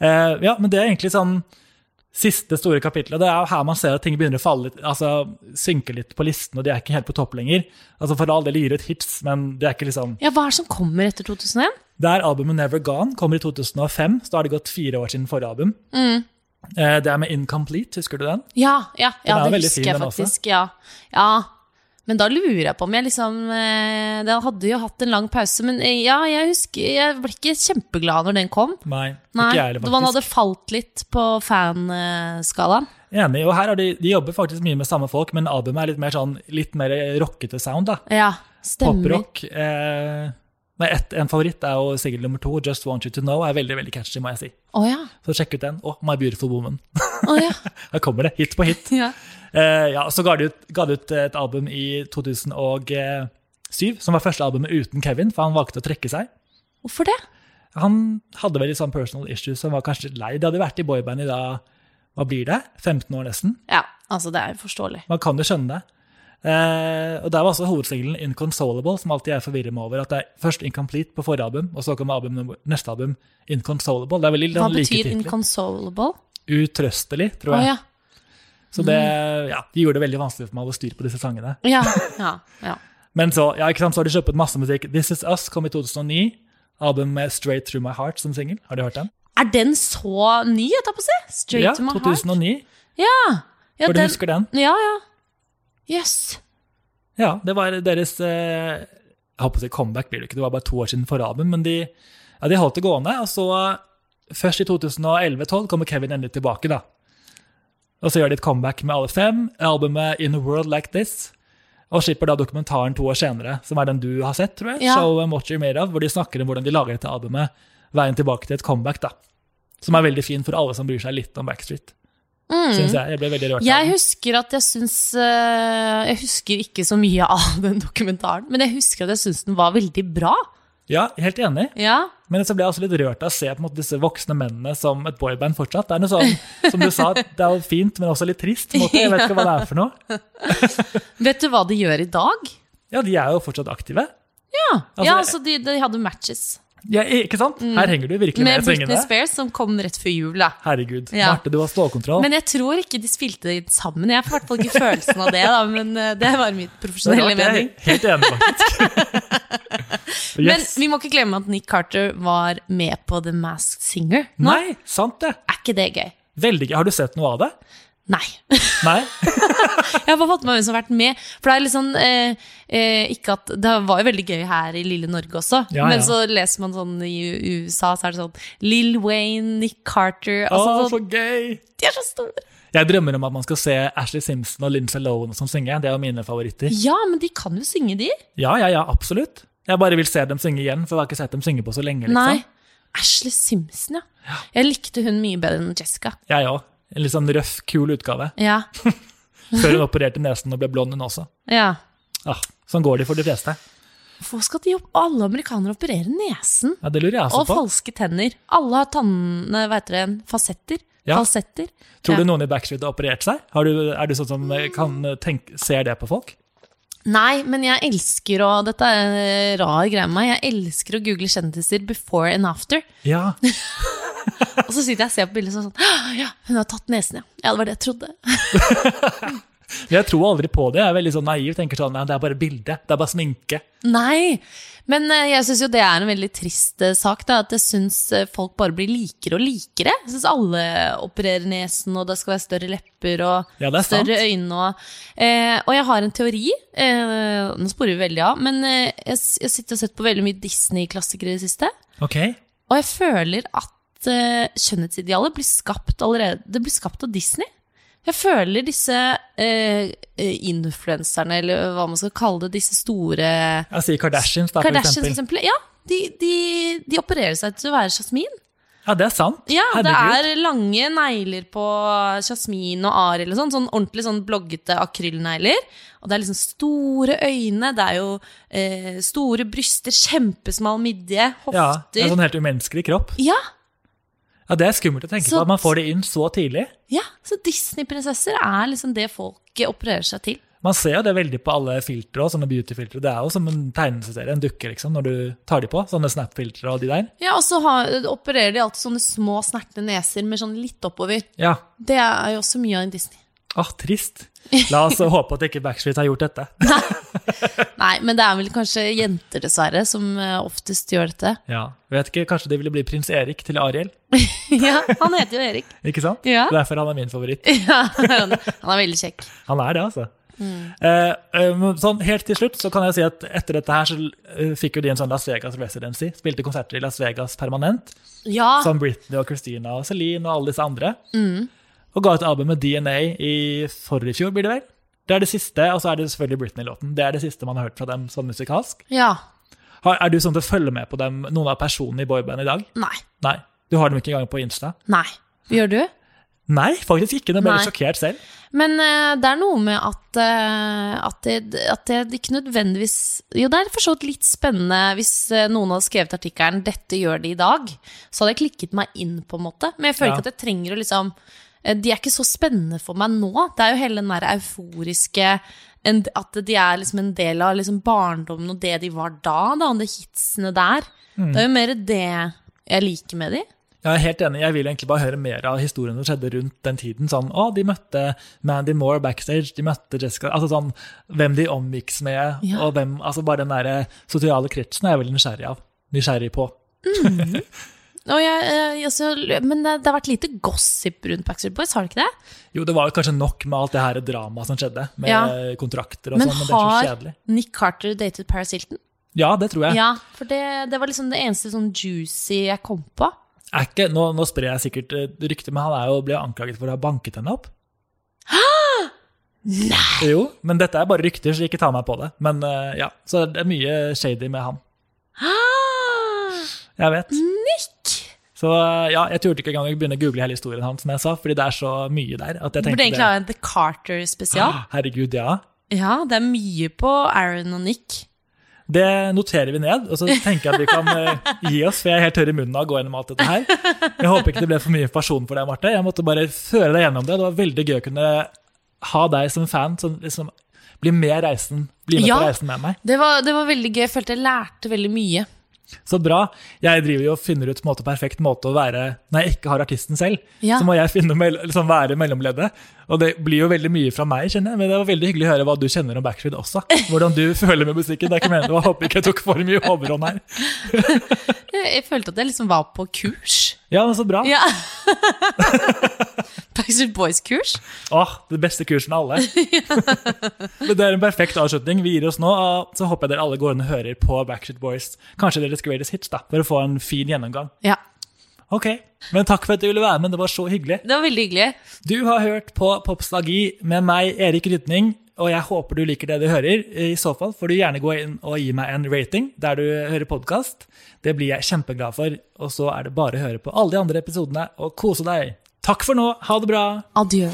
uh, [LAUGHS] ja, men det er egentlig sånn siste store kapittelet. Det er jo her man ser at ting begynner å falle litt, altså synke litt på listen, og de er ikke helt på topp lenger. Altså For all del gir ut hits, men det er ikke liksom
ja, hva er det som kommer etter 2001?
Det er albumet Never Gone, kommer i 2005, så da har det gått fire år siden forrige album.
Mm.
Eh, det er med Incomplete, husker du den?
Ja, ja, ja
Den
det husker jeg faktisk. Ja. ja. Men da lurer jeg på om jeg liksom Det Den hadde jo hatt en lang pause, men eh, ja, jeg husker Jeg ble ikke kjempeglad når den kom.
Nei,
Nei,
ikke jeg heller,
da Man hadde falt litt på fanskalaen.
Enig, og her har de, de jobber faktisk mye med samme folk, men albumet er litt mer sånn, litt mer rockete sound, da.
Ja, stemmer.
Poprock. Eh, nei, et, en favoritt er jo singel nummer to, Just Want You To Know, er veldig veldig catchy, må jeg si.
Oh, ja.
Så sjekk ut den. Å, My Beautiful Woman.
Oh, ja. [LAUGHS]
Her kommer det, hit på hit. [LAUGHS]
ja.
Uh, ja, Så ga de ut, ga de ut et album i 2007, som var første albumet uten Kevin, for han valgte å trekke seg.
Hvorfor det?
Han hadde vel litt sånn personal issues, han var kanskje litt lei. Det hadde vært i boyband i da, hva blir det, 15 år nesten?
Ja, altså, det er forståelig.
Man kan jo skjønne det. Eh, og Der var også hovedsingelen 'Inconsolable', som alltid jeg forvirrer meg over. At det er først 'Incomplete' på forrige album, og så kommer album, neste album 'Inconsolable'. Det er veldig
Hva betyr inconsolable?
Utrøstelig, tror
jeg.
jeg.
ja.
Så det, ja, de gjorde det veldig vanskelig for meg å holde styr på disse sangene.
Ja, [LAUGHS] ja, ja.
Men så, ja, ikke sant, så har de kjøpt masse musikk. 'This Is Us' kom i 2009. Album med 'Straight Through My Heart' som singel. Har du hørt den?
Er den så ny, jeg tar på å si? Straight
ja,
to my heart?
2009.
Ja. ja
For du
den,
husker den?
ja, ja. Yes.
Ja, det var deres eh, Jeg håper å si comeback blir det ikke, det var bare to år siden forrige album. Men de, ja, de holdt det gående. Og så, først i 2011-2012, kommer Kevin endelig tilbake, da. Og så gjør de et comeback med alle fem. Albumet In a World Like This. Og slipper da dokumentaren to år senere, som er den du har sett, tror jeg.
Ja.
Show and Watch You're Made Of, hvor de snakker om hvordan de lager dette albumet. Veien tilbake til et comeback, da. Som er veldig fin for alle som bryr seg litt om Backstreet. Synes jeg. Jeg ble veldig rørt
Mm. Jeg husker at jeg syns eh, Jeg husker ikke så mye [LAUGHS] av den dokumentaren, men jeg husker at jeg syns den var veldig bra.
Ja, helt enig.
Ja,
Men så ble jeg også litt rørt av å se måte, disse voksne mennene som et boyband fortsatt. Det er noe sånn, som du sa, det er jo fint, men også litt trist. Måte. Jeg vet ikke hva det er for noe. [LAUGHS]
Vet du hva de gjør i dag?
Ja, de er jo fortsatt aktive.
Ja,
Altså,
ja
altså
så de, de hadde matches.
Ja, ikke sant? Her henger du virkelig med
Med
i
Britney
svingene.
Spears, som kom rett før jul. da.
Herregud.
Ja.
Marte, du har stålkontroll.
Men jeg tror ikke de spilte det sammen. Jeg får i hvert fall ikke følelsen av det. da, Men eh, det var mitt profesjonelle
jeg
mening.
er helt enig, faktisk. [LAUGHS]
Men vi må ikke glemme at Nick Carter var med på The Masked Singer. nå.
Nei, sant det.
Er ikke det gøy?
Veldig gøy. Har du sett noe av det?
Nei.
Nei? [LAUGHS]
Jeg har bare fått med hvem som har vært med. For det er litt sånn eh, eh, ikke at, Det var jo veldig gøy her i lille Norge også.
Ja,
Men
ja.
så leser man sånn i USA, så er det sånn Lill Wayne, Nick Carter
Å,
altså,
så
sånn,
gøy!
De er så store.
Jeg drømmer om at man skal se Ashley Simpson og Lindsay Lohan som synger. Det er jo mine favoritter.
Ja, men de kan jo synge, de.
Ja, ja, ja, absolutt. Jeg bare vil se dem synge igjen, for jeg har ikke sett dem synge på så lenge. liksom.
Nei. Ashley Simpson, ja. Jeg likte hun mye bedre enn Jessica.
Jeg òg. En litt sånn røff, kul utgave.
Ja. [LAUGHS]
Før hun opererte nesen og ble blond, hun også.
ja.
Ah, sånn går det for de fleste.
Hvorfor skal de opp, alle amerikanere operere nesen?
Ja, Det lurer jeg
Og
også på.
falske tenner. Alle har tann... Hva heter det? Fasetter?
Ja.
Falsetter?
Tror
Ja.
du noen i Backstreet har operert seg? Har du, er du sånn som eh, kan tenke, ser det på folk?
Nei, men jeg elsker å Dette er en rar greie med meg. Jeg elsker å google kjendiser before and after.
Ja. [LAUGHS]
Og så sitter jeg og ser på bildet sånn sånn «Ah, Ja, hun har tatt nesen, ja. Ja, det var det jeg trodde. [LAUGHS]
Jeg tror aldri på det. Jeg er veldig sånn naiv. tenker sånn, Det er bare bilde. Det er bare sminke.
Nei. Men eh, jeg syns jo det er en veldig trist eh, sak. Da, at jeg syns eh, folk bare blir likere og likere. Jeg syns alle opererer nesen, og det skal være større lepper og
Ja,
større øyne. Og, eh, og jeg har en teori. Eh, nå sporer vi veldig av, men eh, jeg, jeg sitter og sett på veldig mye Disney-klassikere i det siste.
Okay.
Og jeg føler at eh, skjønnhetsidealet blir skapt allerede Det blir skapt av Disney. Jeg føler disse eh, eh, influenserne, eller hva man skal kalle det, disse store
sier Kardashians, da,
Kardashians, for
eksempel.
eksempel. Ja, de, de, de opererer seg til å være Jasmin.
Ja, det er sant.
Ja, det er lange negler på Jasmin og Arild og sånn. Sånn ordentlig sånn bloggete akrylnegler. Og det er liksom store øyne, det er jo eh, store bryster, kjempesmal midje,
Ja, det er en sånn helt umenneskelig kropp.
Ja,
Ja, Det er skummelt å tenke
Så-
på at man får det inn så tidlig.
ja, så Disney-prinsesser er liksom det folk opererer seg til.
Man ser jo det veldig på alle filtre sånne beauty-filtre. Det er jo som en tegneserie, en dukke, liksom, når du tar de på. Sånne Snap-filtre og de der.
Ja, Og så har- opererer de alltid sånne små, snertne neser med sånn litt oppover.
Ja.
Det er jo også mye av en Disney.
Åh, trist. La oss [LAUGHS] håpe at ikke Backstreet har gjort dette. [LAUGHS]
Nei, men det er vel kanskje jenter, dessverre, som eh, oftest gjør dette.
Ja, Vet ikke, Kanskje det ville bli prins Erik til Ariel? [LAUGHS]
ja, han heter jo Erik.
Ikke sant?
Ja.
Derfor han er min favoritt. [LAUGHS]
Ja, han er veldig kjekk.
Han er det, altså.
Mm.
Eh, eh, sånn, helt til slutt så kan jeg si at etter dette her så fikk jo de en sånn Las Vegas residency. Spilte konserter i Las Vegas permanent.
Ja,
Som Britney og Christina og Celine og alle disse andre.
Mm.
Og ga ut album med DNA i forrige fjor, blir det vel? Det er det siste, og så er det selvfølgelig Britney-låten. Det er det siste man har hørt fra dem sånn musikalsk.
ja.
Har, er du sånn til å følge med på dem, noen av personene i boybandet i dag?
Nei.
Nei. Du har dem ikke engang på Insta?
Nei. Gjør du?
Nei, faktisk ikke. Nå ble
Nei.
sjokkert selv.
Men uh, det er noe med at, uh, at, det, at det ikke nødvendigvis Jo, det er for så vidt litt spennende hvis uh, noen hadde skrevet artikkelen 'Dette gjør de i dag', så hadde jeg klikket meg inn, på en måte. Men jeg føler
Ja.
ikke at jeg trenger å liksom De er ikke så spennende for meg nå. Det er jo hele den der euforiske At de er liksom en del av liksom barndommen og det de var da, da, de hitsene der.
Mm.
Det er jo mer det jeg liker med de.
Jeg er helt enig. Jeg vil egentlig bare høre mer av historiene som skjedde rundt den tiden. Sånn, å, de møtte Mandy Moore backstage, de møtte Jessica Altså sånn, hvem de omgikk med,
Ja.
og hvem Altså bare den der sosiale kretsen er jeg veldig nysgjerrig av. Nysgjerrig på.
Og [LAUGHS] jeg, jeg, altså, men det, det har vært lite gossip rundt Backstreet Boys, har det ikke det?
Jo, det var kanskje nok med alt det her dramaet som skjedde, med
Ja.
kontrakter og
Men
sånn, men det så
har. Nick Carter datet Paris Hilton?
Ja, det tror jeg.
Ja, for det, det var liksom det eneste sånn juicy jeg kom på.
Er ikke, nå, nå sprer jeg sikkert eh, rykter, men han er jo ble anklaget for å ha banket henne opp. Hæ? [GASPS]
Nei!
Jo, men dette er bare rykter, så ikke ta meg på det. Men eh, ja, Så det er mye shady med han.
Hæ?
Jeg vet.
Nick!
Så eh, ja, jeg turte ikke engang å begynne å google hele historien hans, som jeg sa, fordi det er så mye der. at jeg
Du burde egentlig ha en The Carter-spesial. [GASPS]
Herregud, ja.
Ja, det er mye på Aaron og Nick.
Det noterer vi ned, og så tenker jeg at vi kan eh, gi oss, for jeg er helt tørr i munnen av å gå gjennom alt dette her. Jeg håper ikke det ble for mye informasjon for deg, Marte. Jeg måtte bare føre deg gjennom det. Det var veldig gøy å kunne ha deg som fan, som liksom bli med reisen, bli med
Ja.
på reisen med meg.
Det var, det var veldig gøy. Jeg følte jeg lærte veldig mye.
Så bra. Jeg driver jo og finner ut måte perfekt måte å være når jeg ikke har artisten selv.
Ja.
Så må jeg finne, liksom være mellomleddet. Og det blir jo veldig mye fra meg, kjenner jeg. Men det var veldig hyggelig å høre hva du kjenner om Backstreet også. Hvordan du føler med musikken. Det er ikke meningen. Jeg håper ikke jeg tok for mye overhånd her. [LAUGHS]
Jeg, følte at jeg liksom var på kurs.
Ja, men så bra.
Ja. [LAUGHS] Backstreet Boys-kurs.
Åh, det beste kursen av alle. [LAUGHS] Men det er en perfekt avslutning. Vi gir oss nå, og så håper jeg dere alle går inn og hører på Backstreet Boys. Kanskje deres greatest hits, da, for å få en fin gjennomgang.
Ja,
Ok, men takk for at du ville være med. Det var så hyggelig.
Det var veldig hyggelig.
Du har hørt på Popstagi med meg, Erik Rytning, og jeg håper du liker det du hører. I så fall får du gjerne gå inn og gi meg en rating der du hører podkast. Det blir jeg kjempeglad for. Og så er det bare å høre på alle de andre episodene og kose deg. Takk for nå. Ha det bra.
Adjø.